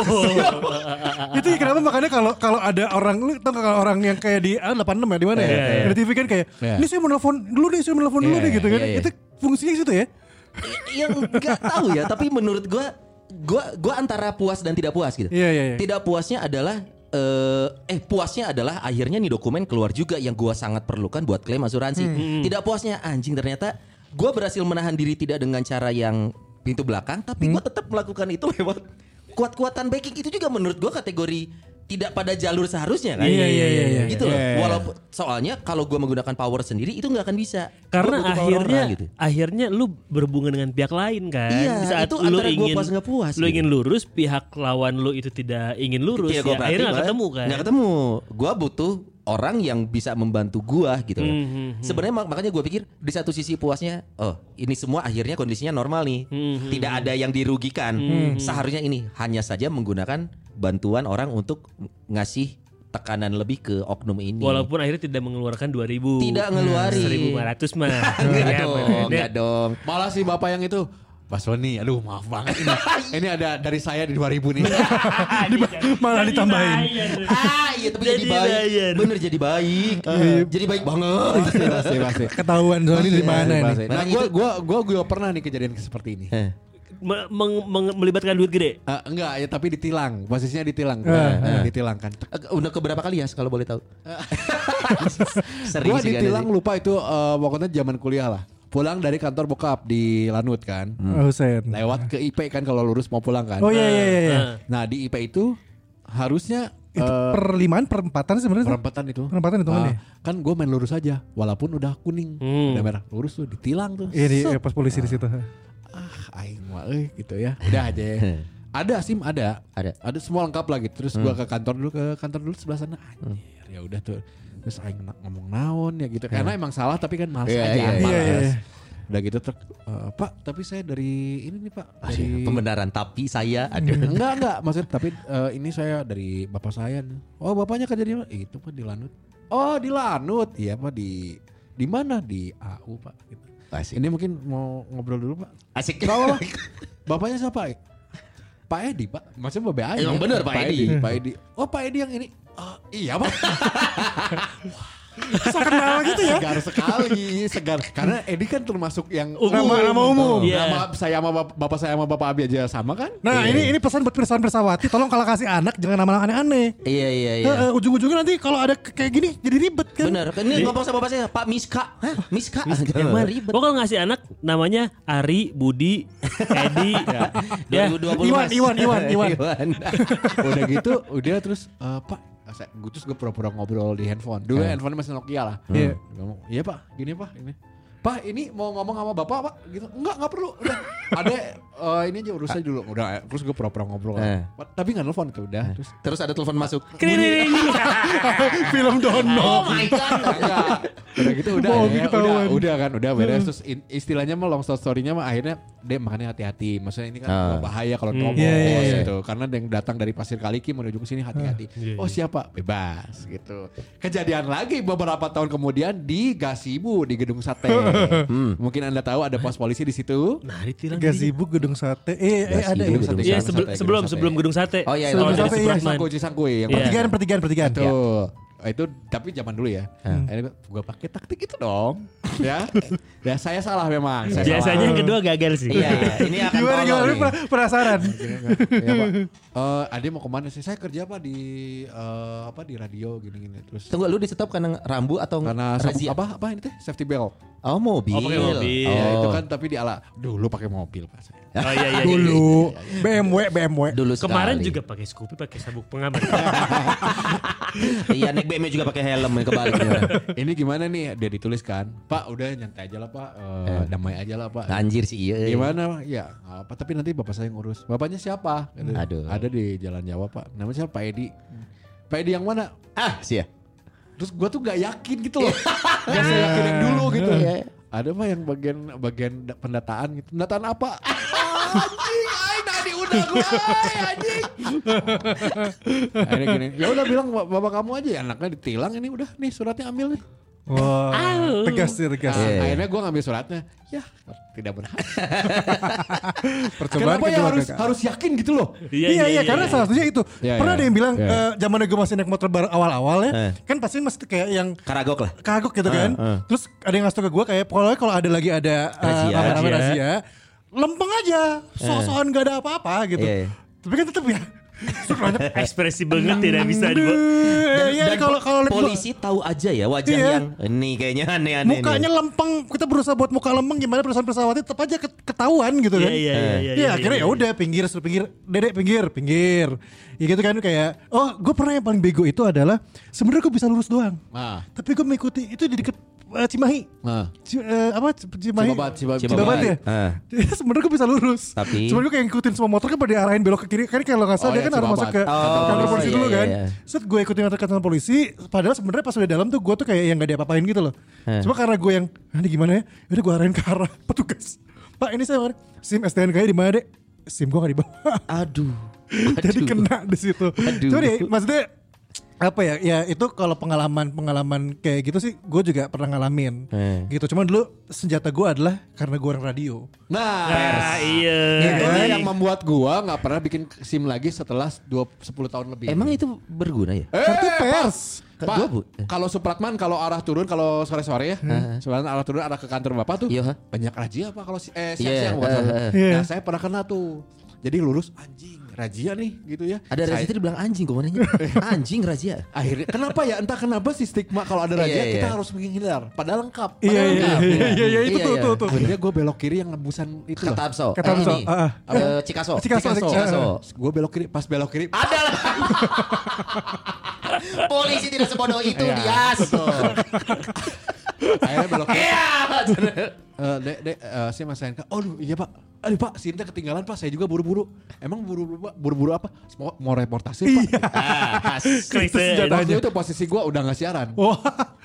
itu kenapa makanya kalau kalau ada orang lu tau kalau orang yang kayak di ah, 86 ya di mana ya? Iya, iya. Di TV kan kayak Iya. ini saya mau nelfon dulu nih, saya mau nelfon dulu Iya, nih gitu kan. iya, iya. Itu fungsinya situ ya. yang nggak tahu ya, tapi menurut gua gua gua antara puas dan tidak puas gitu. Iya, iya, iya. Tidak puasnya adalah eh eh puasnya adalah akhirnya nih dokumen keluar juga yang gua sangat perlukan buat klaim asuransi. Tidak puasnya anjing ternyata gua berhasil menahan diri tidak dengan cara yang pintu belakang tapi gua tetap melakukan itu lewat kuat-kuatan backing itu juga menurut gua kategori tidak pada jalur seharusnya kan. Iya, iya, iya, iya. Gitu loh. Iya, iya, iya. Walaupun soalnya kalau gua menggunakan power sendiri itu nggak akan bisa. Karena akhirnya orang gitu. akhirnya lu berhubungan dengan pihak lain kan. Iya, Di saat itu lu antara ingin puas nggak puas lu gitu. ingin lurus, pihak lawan lu itu tidak ingin lurus Tidak ya. Akhirnya nggak ketemu kan. Nggak ketemu. Gua butuh orang yang bisa membantu gua gitu loh. Mhm. Sebenarnya mak- makanya gua pikir di satu sisi puasnya, oh ini semua akhirnya kondisinya normal nih. Mhm. Tidak ada yang dirugikan. Seharusnya ini hanya saja menggunakan bantuan orang untuk ngasih tekanan lebih ke oknum ini. Walaupun akhirnya tidak mengeluarkan 2000. Tidak ngeluarin. 1500 mah. enggak Ya, dong, enggak dong. Malah si bapak yang itu Mas Sony, aduh maaf banget ini. ini ada dari saya di 2000 nih. malah Jadi ditambahin. bayar. Ah, iya tapi jadi, Jadi baik. bayar. Bener jadi baik. jadi baik banget. Pasti, pasti, pasti. Ketahuan soalnya dari mana nih. Nah, gue gua, gua, gua pernah nih kejadian seperti ini. Eh. Me- meng- meng- melibatkan duit gede. Eh, enggak ya tapi ditilang posisinya ditilang Eh, Eh, ditilang kan Eh, Udah keberapa kali ya kalau boleh tahu? Sering gue kan, ditilang lupa itu eh, pokoknya zaman kuliah lah pulang dari kantor bokap di Lanut kan Oh, Sen. lewat ke IP kan kalau lurus mau pulang kan Oh iya iya iya. iya. nah di IP itu harusnya Itu eh, perlimaan perempatan sebenarnya. perempatan itu Perempatan hitungannya. Ah, kan gue main lurus aja walaupun udah kuning Hmm. udah merah lurus tuh ditilang tuh Iya di Set. eh, pos polisi di situ. ah aing mah euy gitu ya udah aja ya. ada sim ada Ada. ada semua lengkap lagi terus gua ke kantor dulu ke kantor dulu sebelah sana anjir ya udah tuh terus aing ngomong naon ya gitu karena emang salah tapi kan males Iya, aja iya, males. iya, iya. udah gitu ter eh, pak tapi saya dari ini nih pak dari Pembenaran tapi saya ada. enggak enggak maksud tapi eh, ini saya dari bapak saya oh bapaknya kerja di mana itu pak di Lanut oh di Lanut iya pak di di mana di AU pak gitu. Asik. ini mungkin mau ngobrol dulu pak Asik. Apa-apa. Bapaknya siapa? Pak Edi, Pak. Maksudnya Babe aja. Emang bener, Pak Edi. Pak Edi. Oh, Pak Edi yang ini. Ah, iya, Pak. Bisa kenal gitu ya. Segar sekali, segar. Karena Edi kan termasuk yang Nama- nama umum. Iya. Nama saya sama bap- bapak saya sama bapak Abi aja sama kan? Nah ini ini pesan buat pirsawan pirsawati. Tolong kalau kasih anak jangan nama aneh-aneh. Iya iya iya. Eh, ujung-ujungnya nanti kalau ada kayak gini jadi ribet kan. Bener. Ini ngomong sama bapak saya, Pak Miska. Hah? Miska? Emang ribet. Gua kalau ngasih anak namanya Ari, Budi, Edi. ya. 2020 Iwan, Mas. Iwan, Iwan, Iwan. udah gitu, udah terus eh, Pak gue terus gue pura-pura ngobrol di handphone. Dulu handphone masih Nokia lah. Iya. Iya pak, gini pak, ini. Pak ini mau ngomong sama bapak pak, gitu. Enggak, enggak perlu. Udah, ada eh, ini aja urusan dulu. Udah, terus gue pura-pura ngobrol. Eh. Tapi nggak nelfon tuh, udah. Terus Terus ada telepon masuk. Kering. Film Dono. Oh my god. Enggak. udah gitu udah, ya, udah, udah kan, udah beres. Terus in- istilahnya mah long story-nya mah akhirnya dia makanya hati-hati. Maksudnya ini kan Ah. bahaya kalau terobos Iya, iya, iya. gitu. Karena ada yang datang dari Pasir Kaliki menuju ke sini hati-hati. Oh siapa? Bebas gitu. Kejadian lagi beberapa tahun kemudian di Gasibu di Gedung Sate. Mungkin anda tahu ada pos polisi di situ. Nah, ditilang. Gazebo gedung sate. Eh, eh ada. Gazebo, Sate, Iya, Gedung sebelum Sate, sebelum Gedung sebelum Sate. gedung sate. Oh iya, Sebelum Kalau dari sate, iya. Cisangkui, Cisangkui yang Iya. Pertigaan, pertigaan, pertigaan. Tuh. Itu tapi zaman dulu ya. Akhirnya gue pakai taktik itu dong. ya. Ya saya salah memang. Saya Biasanya yang salah. kedua gagal sih. Iya, iya. ini akan Gimana gimana? Nih. penasaran? ya, Pak. Eh, Ade mau ke mana sih? Saya kerja apa di eh, apa di radio gini-gini terus. Tunggu lu di stop karena rambu atau Karena razia? apa apa ini teh safety belt. Oh mobil. Oh, pakai mobil. Ya, Oh. itu kan tapi di ala dulu pakai mobil Pak saya. Oh iya iya. iya. Dulu BMW BMW. Dulu Kemarin sekali. juga pakai Scoopy pakai sabuk pengaman. Iya naik BMW juga pakai helm kebalik. Ini gimana nih? Dia dituliskan, Pak udah nyantai aja lah Pak, Eh, damai aja lah Pak. Anjir sih iya. Gimana? Pak? Ya apa. Tapi nanti bapak saya yang ngurus. Bapaknya siapa? Gitu. Aduh. Ada di Jalan Jawa Pak. Namanya siapa? Pak Edi. Pak Edi yang mana? Ah sih ya. Terus gua tuh nggak yakin gitu loh. Gak saya yakin yang dulu gitu. Ada mah yang bagian bagian da- pendataan gitu. Pendataan apa? Anjing, ay, nadi udah gue, anjing. Akhirnya gini, ya udah bilang "Bap- bapak kamu aja ya anaknya ditilang ini udah nih suratnya ambil nih. Wah, tegas sih tegas. Nah, Iya. Akhirnya gue ngambil suratnya, ya tidak berhasil. Percobaan Kenapa ya harus harus yakin gitu loh? Iya iya karena salah satunya itu. Iya, Pernah iya. ada yang bilang Iya. eh, zaman gue masih naik motor bar awal-awal ya, Eh. kan pasti masih kayak yang Karagok lah. kagok gitu kan. eh. Terus ada yang ngasih tau ke gue kayak pokoknya kalau ada lagi ada Razia. rame-rame Razia. Lempeng aja, sok-sokan gak ada apa-apa gitu. Iya, iya. Tapi kan tetap ya. Ekspresi banget tidak bisa. Eh, Iya kalau kalau gua- polisi tahu aja ya wajah Iya. yang ini kayaknya aneh-aneh. mukanya nih. lempeng, kita berusaha buat muka lempeng gimana perusahaan pesawatnya tetap aja ket- ketahuan gitu Iya kan. iya iya iya. Iya akhirnya ya udah pinggir pinggir dedek pinggir pinggir ya gitu kan kayak oh gue pernah yang paling bego itu adalah sebenarnya gue bisa lurus doang Nah, tapi gue mengikuti itu di deket eh, Cimahi. Nah. Ci- eh, apa? Cimahi. Cibabat, Cibabat. Cibabat ya Ah. sebenarnya gue bisa lurus. Tapi- cuman gue kayak ngikutin semua motor kan pada diarahin belok ke kiri. Kan kalau nggak salah Oh, dia iya, kan harus masuk ke Oh, kantor polisi iya, dulu iya, kan? iya. set gue ikutin kantor kantor polisi. Padahal sebenarnya pas udah dalam tuh gue tuh kayak yang gak diapa-apain gitu loh. Eh. cuma karena gue yang "Ah, ini gimana ya? Udah gue arahin ke arah petugas. Pak ini saya sim STNK nya di mana dek? Sim gue gak dibawa. Aduh. jadi kena di situ. Aduh. Cuma deh, maksudnya apa ya? Ya itu kalau pengalaman-pengalaman kayak gitu sih, gue juga pernah ngalamin. Eh. Gitu. Cuman dulu senjata gue adalah karena gue orang radio. Nah, Ah, iya. itu Iya. yang membuat gua nggak pernah bikin SIM lagi setelah 2, 10 tahun lebih. Emang itu berguna ya? Eh, Kartu pers. Pak, bu- kalau Supratman kalau arah turun kalau sore-sore ya, Supratman arah turun arah ke kantor Bapak tuh Iya, ha? banyak razia Pak kalau si- eh Iya, siang-siang eh, sore. eh. Iya. Nah, saya pernah kena tuh. Jadi lurus anjing, razia nih gitu ya. Ada razia tadi bilang anjing gue nanya. Anjing razia. Akhirnya kenapa ya? Entah kenapa si stigma kalau ada razia Iya, kita iya. harus menghindar. Padahal lengkap. Iya Padahal iya lengkap. iya iya iya itu Iya, tuh iya. tuh tuh. Akhirnya gue belok kiri yang nembusan itu loh. Kata Abso. Kata Eh, Abso, ini. ah, ah. Eh, Cikaso. Cikaso, Cikaso. Cikaso. Gue belok kiri, pas belok kiri. Ada lah. Polisi tidak sebodoh itu Iya, Dias. Akhirnya belok. Iya. Eh, dek, dek, eh, saya mas Henka. Oh, iya pak. Aduh pak, Sinta ketinggalan pak. Saya juga buru-buru. Emang buru-buru pak? Buru-buru apa? Mau, mau reportase pak. Iya. Ah. Waktu itu posisi gue udah gak siaran. Wah.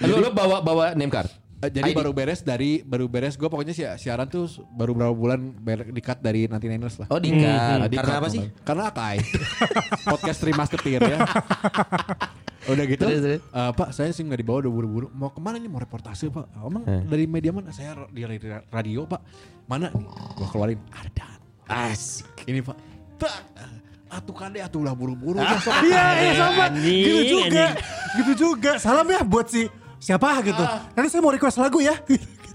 Lu lu bawa bawa name card. Eh, jadi ID. baru beres dari baru beres gue pokoknya sih siaran tuh baru berapa bulan ber, dikat dari nanti Niners lah. Oh, di card. Nah, di Karena apa sih? Karena Akai. Podcast remaster ya. Udah gitu, Terus, terus. eh, Pak saya sih nggak dibawa udah buru-buru. Mau ke mana nih? Mau reportase Pak? Emang dari media mana? Saya di ra- radio Pak. Mana nih? Gua keluarin Ardan. Asik. Ini Pak. Tak. Atuh kan deh, atuh lah buru-buru. Iya iya sama. Gitu juga. Gitu juga. Salam ya buat si siapa gitu. Nanti saya mau request lagu ya.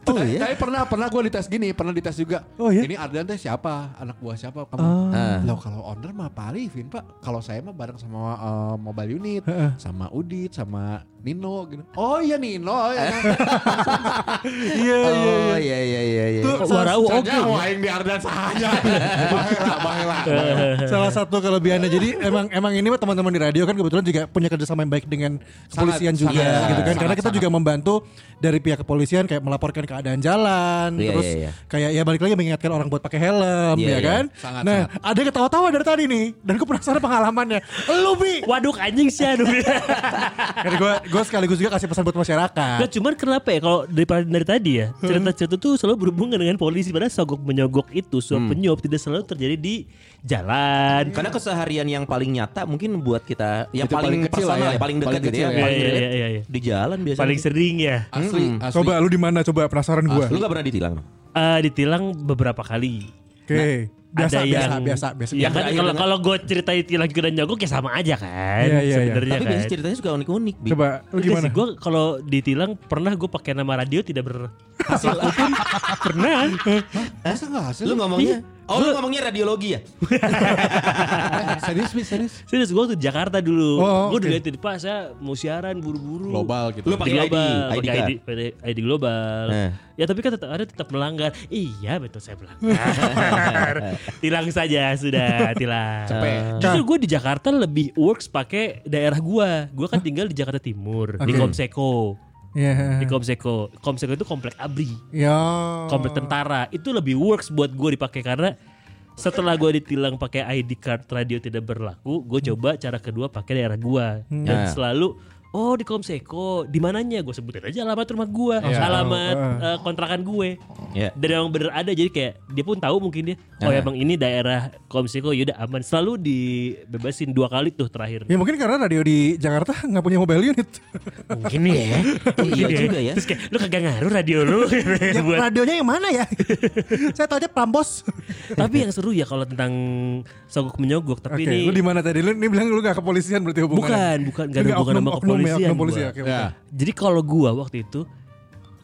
Oh iya. Tapi pernah pernah gue dites gini, pernah dites juga. Oh, iya? Ini Ardan teh siapa? Anak buah siapa? Kamu? Ah. Loh kalau owner mah Pak Arifin Pak. Kalau saya mah bareng sama eh, mobile unit, sama Udit, sama Nino gitu. Oh iya Nino. Oh, iya. Iya iya. Oh iya iya iya iya. Tuh, Warau oke. Saja waing di Ardan saja. Bahela, bahela. Salah satu kelebihannya jadi emang emang ini mah teman-teman di radio kan kebetulan juga punya kerjasama yang baik dengan kepolisian Sangat, juga sangat, gitu kan karena sangat, kita juga membantu dari pihak kepolisian kayak melaporkan keadaan jalan Iya, terus iya, iya. kayak ya balik lagi mengingatkan orang buat pakai helm Iya, ya iya. kan Sangat, nah sangat. ada yang ketawa-tawa dari tadi nih dan gue penasaran pengalamannya lu bi Waduh anjing sih aduh. karena gue gue sekaligus juga kasih pesan buat masyarakat Nah, cuman kenapa ya kalau dari, dari tadi ya cerita-cerita tuh selalu berhubungan dengan polisi padahal sogok menyogok itu suap penyuap tidak selalu terjadi di jalan. Karena keseharian yang paling nyata mungkin buat kita yang Itu paling, paling kecil lah personal ya. ya, paling dekat Paling gitu kecil ya, ya. paling Iya, iya, relate iya, iya. di jalan biasanya. Paling sering ya. Asli, asli. coba lu di mana coba penasaran gue Lu gak pernah ditilang? Eh, ditilang beberapa kali. oke Biasa, ada biasa, yang biasa, biasa. Ya kan Berakhir kalau dengan- kalau gue ceritain tilang juga dan nyogok ya sama aja kan. Iya, iya, iya. Sebenarnya Tapi kan. biasanya ceritanya suka unik-unik. Bi. Coba lu gimana? Gue kalau ditilang pernah gue pakai nama radio tidak berhasil pun pernah. Masa nggak hasil? Lu ngomongnya Oh lu ngomongnya radiologi ya? Serius, serius. Serius gue di Jakarta dulu. Oh, gue udah oke. liatin Pak saya mau siaran buru-buru. Global gitu. Lu Di pakai ID, global, ID. ID, pakai ID global. Eh. Ya tapi kan tetap ada tetap melanggar. Iya betul saya melanggar. tilang saja sudah tilang. Cepet. Justru gue di Jakarta lebih works pakai daerah gue. Gue kan tinggal di Jakarta Timur di Oke. Komseko. Iya. Di Komseko. Komseko itu komplek ABRI. Ya. komplek tentara itu lebih works buat gue dipakai karena setelah gue ditilang pakai ID card radio tidak berlaku, gue coba cara kedua pakai daerah gue dan Ya. selalu oh di Komseko di mananya gue sebutin aja alamat rumah gue, Iya. alamat eh, kontrakan gue. Ya. Dan emang bener ada jadi kayak dia pun tahu mungkin dia oh Ah. emang ini daerah Komseko yaudah aman selalu dibebasin dua kali tuh terakhir. Ya mungkin karena radio di Jakarta nggak punya mobile unit. Mungkin ya. Iya juga ya. Terus kayak lu kagak ngaruh radio lu ya, buat radionya yang mana ya? Saya tahu aja Prambos. Tapi yang seru ya kalau tentang sogok menyogok tapi ini lu di mana tadi? Lu ini bilang lu gak kepolisian berarti hubungannya. bukan bukan gak ada hubungan sama ya, kepolisian. oknum polisi gua. ya, oke. Ya. Jadi kalau gua waktu itu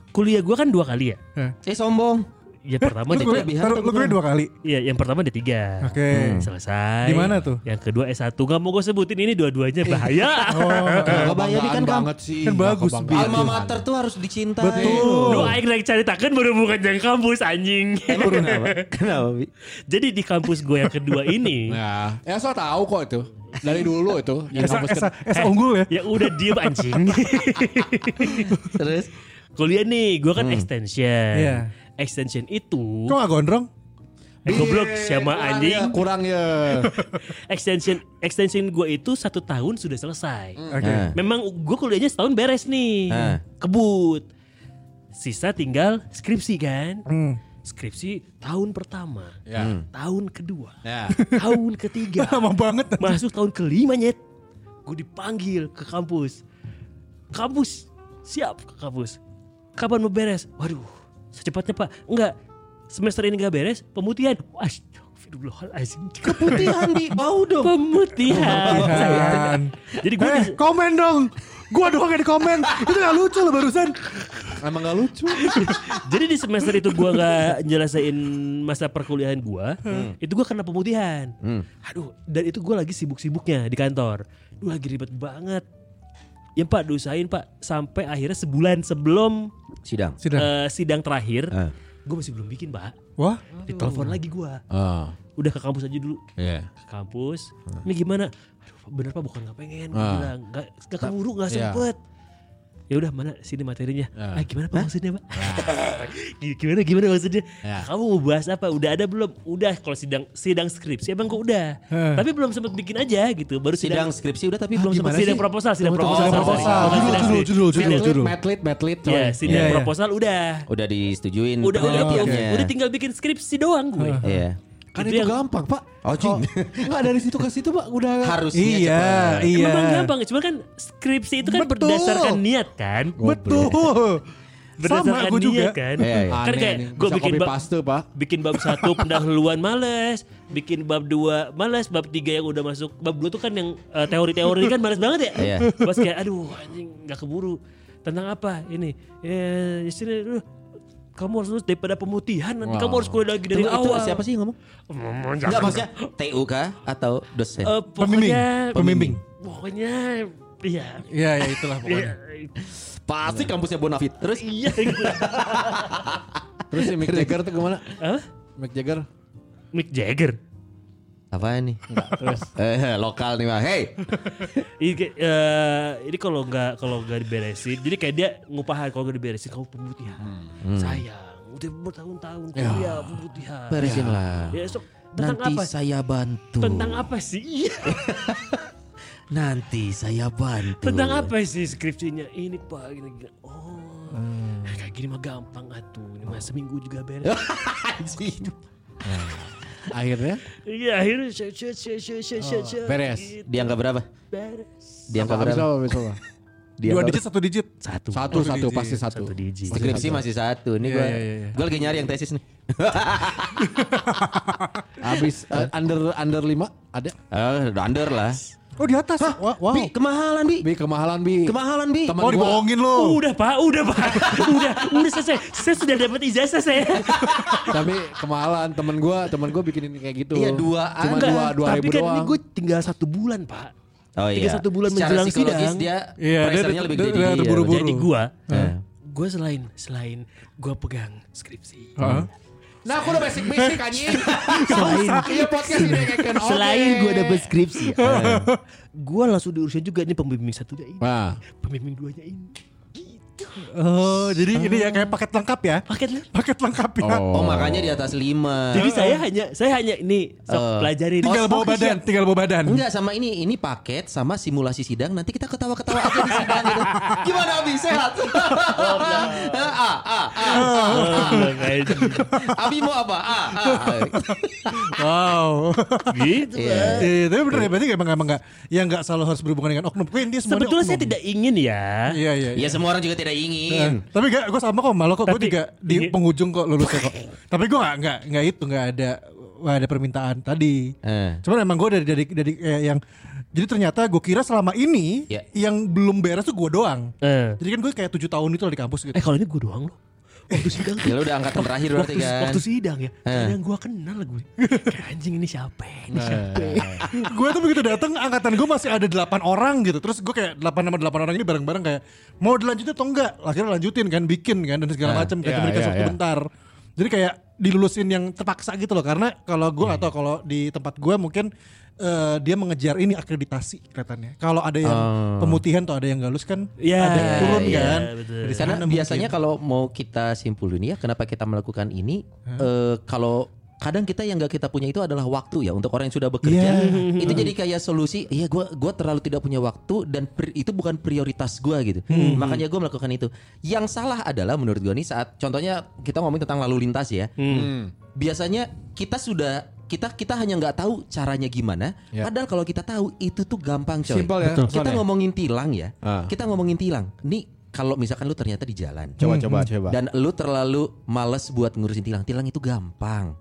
kuliah gua kan dua kali ya. Eh sombong. Ya pertama Lu D3. kuliah, kelebihan taruh- tuh lu kuliah dua kali. Iya, yang pertama D3. Oke. Selesai. Di mana tuh? Yang kedua S1. Gak mau gue sebutin ini dua-duanya bahaya. Oh, Nggak bahaya, Bi, kan Kebanggaan kam- banget sih. kan bagus. Alma mater tuh harus dicintai. Betul. Lu aing lagi cari taken baru bukan yang kampus anjing. Emang kenapa? Kenapa, Bi? Jadi di kampus gue yang kedua ini Ya, ya so tahu kok itu. Dari dulu itu. Yang Esa, esa, esa unggul ya. ya udah diem anjing. Terus? Kuliah nih, gue kan extension. Iya. Extension itu Kok gak gondrong? Eh, goblok sama Kurang anjing. ya, kurang ya. extension extension gue itu satu tahun sudah selesai. Oke. Nah. Memang gue kuliahnya setahun beres nih, Ah. kebut. Sisa tinggal skripsi kan. Hmm. Skripsi tahun pertama, Ya. tahun kedua, Ya. tahun ketiga, Lama banget. masuk tahun kelima nyet. Gue dipanggil ke kampus. Kampus siap ke kampus. Kapan mau beres? Waduh, secepatnya pak. Enggak, semester ini gak beres. Pemutihan. Wah, Astagfirullahaladzim. Keputihan di bau dong. Pemutihan. Pemutihan. Jadi gue Eh, komen dong. Gua doang yang di komen. Itu gak lucu loh barusan. Emang gak lucu. Jadi di semester itu gua nggak nyelesain masa perkuliahan gua, Hmm. itu gua kena pemutihan. Aduh, dan itu gua lagi sibuk-sibuknya di kantor. Duh lagi ribet banget. Ya Pak, dosain Pak sampai akhirnya sebulan sebelum Sidang. Sudah. eh, sidang terakhir, Ah. gua masih belum bikin Pak. Wah. Ditelepon lagi gua. Ah, Udah ke kampus aja dulu. iya. Ke kampus. Ini gimana? Bener Pak bukan nggak pengen. Gua Ah. nggak nggak keburu nggak Iya. sempet. Ya udah mana sini materinya. Ah. Ah, gimana Pak maksudnya Pak? gimana gimana maksudnya? Ya. Kamu mau bahas apa? Udah ada belum? Udah kalau sidang sidang skripsi emang kok udah. Tapi belum sempet bikin aja gitu. Baru Sidang sidang skripsi udah tapi belum gimana sempat sidang proposal, sidang proposal. proposal. Judul, sidang judul, judul, judul, Medlit, medlit. Ya, sidang Iya, iya. proposal udah. udah disetujuin Udah udah tinggal bikin skripsi doang gue. Iya. Kan Itu itu yang- gampang, Pak. Oh, cing. Enggak dari situ ke situ, Pak. Udah Harusnya Iya, cepat. iya. Memang gampang, cuma kan skripsi itu kan Betul. berdasarkan niat kan. Betul. Sama Berdasarkan gue juga. niat kan. Iya, iya. Kan Aneh kayak gue bikin bab, paste, Pak. bikin bab satu pendahuluan males, bikin bab dua males, bab tiga yang udah masuk bab dua tuh kan yang eh, teori-teori kan males banget ya. Iya. Pas kayak aduh anjing nggak keburu. Tentang apa ini? Ya di sini aduh, kamu harus lulus daripada pemutihan nanti Wah. kamu harus kuliah lagi dari Tunggu, itu awal. siapa sih yang ngomong? Enggak maksudnya TUK atau dosen? Pembimbing. pokoknya Pembimbing. pokoknya iya. Iya, ya itulah pokoknya. Iya, Pasti kampusnya Bonafit. Terus iya. Terus si Mick Jagger tuh ke mana? Apa? Mick Jagger. Mick Jagger. Apa nih? Terus Eh, lokal nih mah. Hey. Ini, kayak, eh, ini kalau nggak kalau nggak diberesin, jadi kayak dia ngupahan kalau nggak diberesin kamu pemutihan. Sayang, udah bertahun-tahun kuliah pemutihan. Beresin lah. Ya, so, tentang Nanti apa? saya bantu. Tentang apa sih? Iya. Nanti saya bantu. Tentang apa sih skripsinya? Ini pak, gini, gini. Oh, kayak gini mah gampang atuh. Ini mah seminggu juga beres. Anjing. Akhirnya Iya akhirnya shit shit shit shit shit shit. shit. beres. Gitu, Di angka berapa? beres. Di angka Habis berapa? apa? Habis apa? Dia Dua digit satu digit. Satu. Satu satu pasti satu. Satu digit. Skripsi masih satu. Ini gue iya, iya, iya. gue lagi nyari yang tesis nih. Habis eh, under under 5 ada? Udah under lah. Oh di atas. Wah, wow. Bi, kemahalan bi. Bi kemahalan bi. Kemahalan bi. Teman Oh gua dibohongin lo. Udah pak, udah pak, udah, udah selesai. Saya sudah dapat ijazah saya. tapi kemahalan temen gua temen gua bikinin kayak gitu. Iya, dua Cuma ada. dua dua Tapi ribu kan doang. ini gue tinggal satu bulan pak. Oh Tiga iya. satu bulan Secara menjelang psikologis sidang. dia Iya, dia- pressure-nya lebih dia- gede. dia di dia. terburu-buru. Jadi gue, Eh. gue selain selain gue pegang skripsi, Heeh. Nah, aku udah basic basic anjing. selain Iya podcast ini kayak Oke. selain gue dapet skripsi, gue langsung diurusin juga ini pembimbing satunya ini, pembimbing duanya ini. Oh, jadi ini ya kayak paket lengkap ya? Paket lah. Paket lengkap ya. Oh makanya di atas lima. Jadi saya hanya saya hanya ini sok Eh. pelajarin. Tinggal Oh, bawa oke, badan, tinggal bawa badan. Enggak sama ini ini paket sama simulasi sidang nanti kita ketawa-ketawa aja di sidang gitu. Gimana Abi sehat? ah, ah, ah, Oh, kayak gitu. Abi mau apa? Ah, ah. Wow. gitu. Iya. Pak. Iya, tapi bener ya berarti emang emang enggak ya enggak selalu harus berhubungan dengan oknum. Sebetulnya saya tidak ingin ya. Iya, iya. Ya semua orang juga tidak Nah, ingin. tapi gak, gue sama kok malu kok. Gue juga di penghujung kok lulusnya kok. tapi gue gak, nggak nggak itu nggak ada nggak ada permintaan tadi. Eh. Cuman emang gue dari dari dari kayak yang jadi ternyata gue kira selama ini Ya. yang belum beres tuh gue doang. Eh. Jadi kan gue kayak tujuh tahun itu loh di kampus gitu. Eh kalau ini gue doang loh. Waktu sidang Ya lu udah angkatan terakhir berarti waktu, kan. waktu sidang ya. Eh. Ada yang gue kenal gue. Kayak anjing ini siapa? ya? Ini siapa? ya? gue tuh begitu datang angkatan gue masih ada 8 orang gitu. Terus gue kayak 8 sama 8 orang ini bareng-bareng kayak mau dilanjutin atau enggak? Akhirnya lanjutin kan, bikin kan dan segala macam kayak iya, iya, waktu iya. bentar. Jadi kayak dilulusin yang terpaksa gitu loh karena kalau gue atau kalau di tempat gue mungkin eh, dia mengejar ini akreditasi kelihatannya. Kalau ada yang pemutihan atau ada yang galus kan Iya, ada yang turun iya, kan. betul. Dari Karena sana biasanya kalau mau kita simpulin ya kenapa kita melakukan ini eh, kalau kadang kita yang nggak kita punya itu adalah waktu ya untuk orang yang sudah bekerja. Iya. itu jadi kayak solusi iya gua gua terlalu tidak punya waktu dan pri- itu bukan prioritas gua gitu. Hmm. makanya gua melakukan itu. Yang salah adalah menurut gua nih saat contohnya kita ngomongin tentang lalu lintas ya. Biasanya kita sudah kita kita hanya nggak tahu caranya gimana. Ya. padahal kalau kita tahu itu tuh gampang coy. Simpel ya, Betul. kita ngomongin tilang ya. Ah. kita ngomongin tilang. Nih kalau misalkan lu ternyata di jalan. Coba coba coba. dan lu terlalu males buat ngurusin tilang. Tilang itu gampang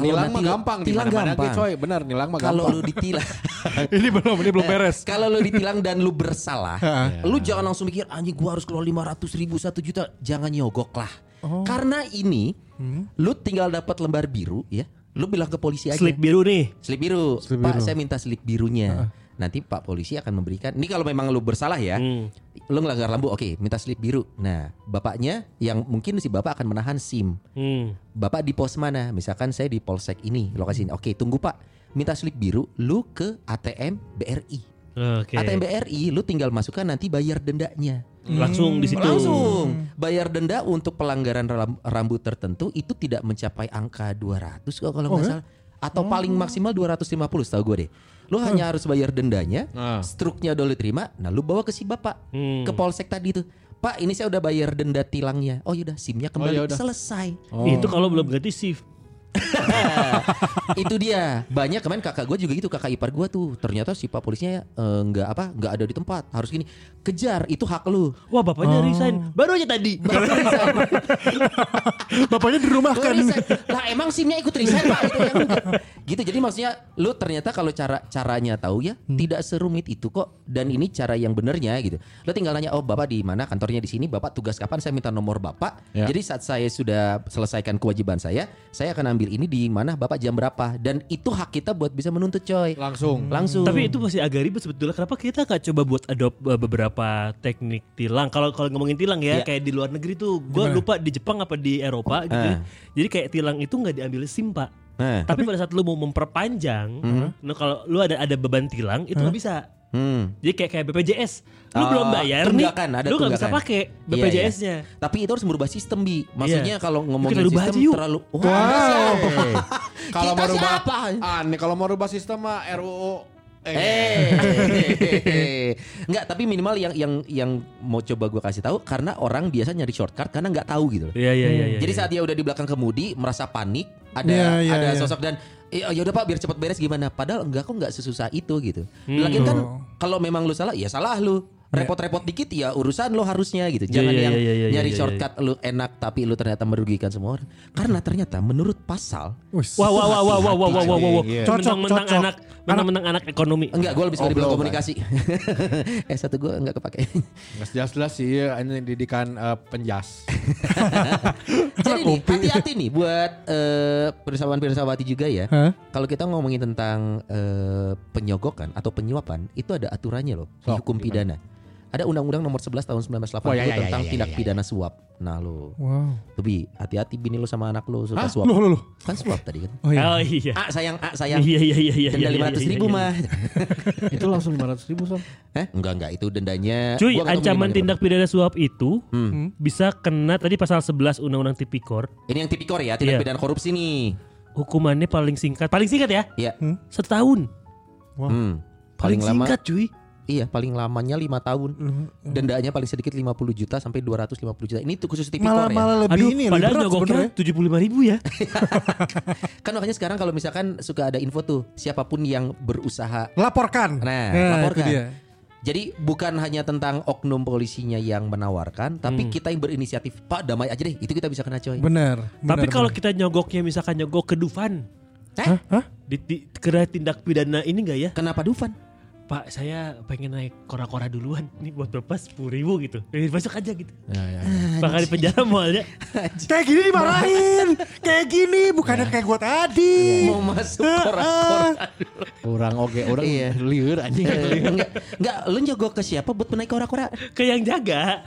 nilang mah gampang di tilang mana-mana gampang ge, coy. Benar, nilang mah kalau gampang. lu ditilang ini belum ini belum beres. kalau lu ditilang dan lu bersalah lu jangan langsung mikir anjing gua harus keluar 500 ribu satu juta jangan nyogok lah Oh. karena ini Hmm. lu tinggal dapat lembar biru ya lu bilang ke polisi aja Slip biru nih. Slip biru. Slip Pak, biru. saya minta slip birunya. Nanti Pak polisi akan memberikan. Ini kalau memang lu bersalah ya. Hmm. Lu ngelanggar lampu, oke, minta slip biru. Nah, bapaknya yang mungkin si bapak akan menahan SIM. Hmm. Bapak di pos mana? Misalkan saya di polsek ini, lokasi ini. Oke, tunggu Pak. Minta slip biru, lu ke ATM BRI. Oke. ATM BRI, lu tinggal masukkan nanti bayar dendanya. Langsung di situ. Langsung bayar denda untuk pelanggaran ram- rambut tertentu itu tidak mencapai angka 200 kok kalau nggak salah atau paling maksimal 250 setahu gue deh. Lu hanya harus bayar dendanya, Ah. struknya udah lu terima, nah lu bawa ke si bapak Hmm. ke polsek tadi tuh. Pak, ini saya udah bayar denda tilangnya. Oh yaudah, SIM-nya kembali yaudah. selesai. Itu kalau belum ganti shift. itu dia banyak kemarin kakak gue juga gitu kakak ipar gue tuh ternyata si pak polisinya eh, nggak apa nggak ada di tempat harus gini kejar itu hak lu Wah bapaknya resign. Baru aja tadi. Baru resign. Bapaknya di rumah kan. Lah emang SIM-nya ikut resign Pak itu yang. Gitu jadi maksudnya lu ternyata kalau cara caranya tahu ya tidak serumit itu kok dan ini cara yang benernya gitu. Lu tinggal nanya oh Bapak di mana kantornya di sini Bapak tugas kapan saya minta nomor Bapak. Ya. Jadi saat saya sudah selesaikan kewajiban saya, saya akan ambil ini di mana Bapak jam berapa dan itu hak kita buat bisa menuntut coy. Langsung. Langsung. Tapi itu masih agak ribet sebetulnya. Kenapa kita nggak coba buat adopt uh, beberapa teknik tilang? Kalau kalau ngomongin tilang ya, Iya. kayak di luar negeri tuh, gue lupa di Jepang apa di Eropa gitu. Ah. ya. Jadi kayak tilang itu nggak diambil sim pak. Nah. Tapi pada saat lu mau memperpanjang, nah kalau lu ada ada beban tilang itu nggak bisa. Hmm. Jadi kayak kayak BPJS, lu Oh, belum bayar nih, tunggakan, ada lu nggak bisa pakai Iya, BPJS-nya. iya. Tapi itu harus merubah sistem bi. Maksudnya Iya. kalau ngomongin sistem aja yuk. terlalu Wow. Wow. Kalau mau rubah siapa? Aneh kalau mau rubah sistem mah RUU Eh, enggak tapi minimal yang yang yang mau coba gue kasih tahu karena orang biasa nyari shortcut karena nggak tahu gitu. loh. Iya iya iya. iya, Jadi iya. saat dia udah di belakang kemudi merasa panik, ada Iya, iya, ada iya. sosok dan ya udah pak biar cepat beres gimana? Padahal enggak kok nggak sesusah itu gitu. Hmm. Lagian kan kalau memang lu salah ya salah lu. Repot-repot dikit ya urusan lo harusnya gitu. Jangan iya, yang iya, iya, nyari iya, iya. shortcut lu enak tapi lu ternyata merugikan semua orang. Karena ternyata menurut pasal. Wah wah wah wah wah wah wah wah wah. Iya. Cocok, Mentang-mentang cocok. anak mentang-mentang anak ekonomi. enggak gue lebih suka di bidang Obrol, komunikasi. eh satu gue enggak kepake. Nggak jelas-jelas sih ya, ini didikan eh, penjas. Jadi nih hati-hati nih buat eh, pirsawan-pirsawati juga ya. Hah? Kalau kita ngomongin tentang eh, penyogokan atau penyuapan itu ada aturannya loh di Sok, hukum pidana. Ada Undang-Undang Nomor 11 Tahun 1980 Oh, ya, ya, ya, tentang ya, ya, tindak ya, pidana suap. Nah lo, Wow. lebih hati-hati bini lo sama anak lo suka Hah? suap. Loh, loh, loh. Kan suap tadi kan. Oh iya. Oh iya. Ah sayang, ah sayang. Iya iya iya iya. Denda iya, lima ratus iya, ribu iya. mah. itu langsung 500 ribu son. Eh enggak enggak itu dendanya. Cuy, ancaman tindak pidana suap itu Hmm. bisa kena tadi pasal 11 Undang-Undang Tipikor. Ini yang tipikor ya, tindak Iya. pidana korupsi nih. Hukumannya paling singkat, paling singkat ya, Iya. setahun. Hmm. Paling, Paling lama singkat cuy. Iya, paling lamanya lima tahun. Dendanya paling sedikit 50 juta sampai 250 juta. Ini tuh khusus tipikor Malah ya. malah lebih Aduh, ini lebih padahal berat nyogoknya sebenarnya. tujuh puluh lima ribu ya. Kan makanya sekarang kalau misalkan suka ada info tuh siapa pun yang berusaha Laporkan. Nah, itu laporkan. dia. Jadi bukan hanya tentang oknum polisinya yang menawarkan, tapi kita yang berinisiatif, Pak damai aja deh, itu kita bisa kena coy. Benar. Tapi kalau kita nyogoknya misalkan nyogok ke Dufan, Eh, di, di, kena tindak pidana ini enggak ya? kenapa Dufan? Pak saya pengen naik kora-kora duluan nih buat bapak sepuluh ribu gitu. Eh, masuk aja gitu. Ya, ya. Bakal di penjara mualnya. kayak gini dimarahin. kayak gini bukannya kayak gua tadi. Mau masuk kora-kora. Kurang oke, orang Iya. liur anjing. Eh, enggak, enggak, lu nyogok ke siapa buat menaik kora-kora? Ke yang jaga.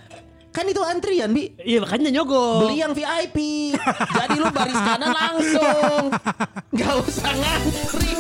Kan itu antrian, Bi. Iya makanya nyogok. Beli yang VIP. Jadi lu baris kanan langsung. Gak usah ngantri.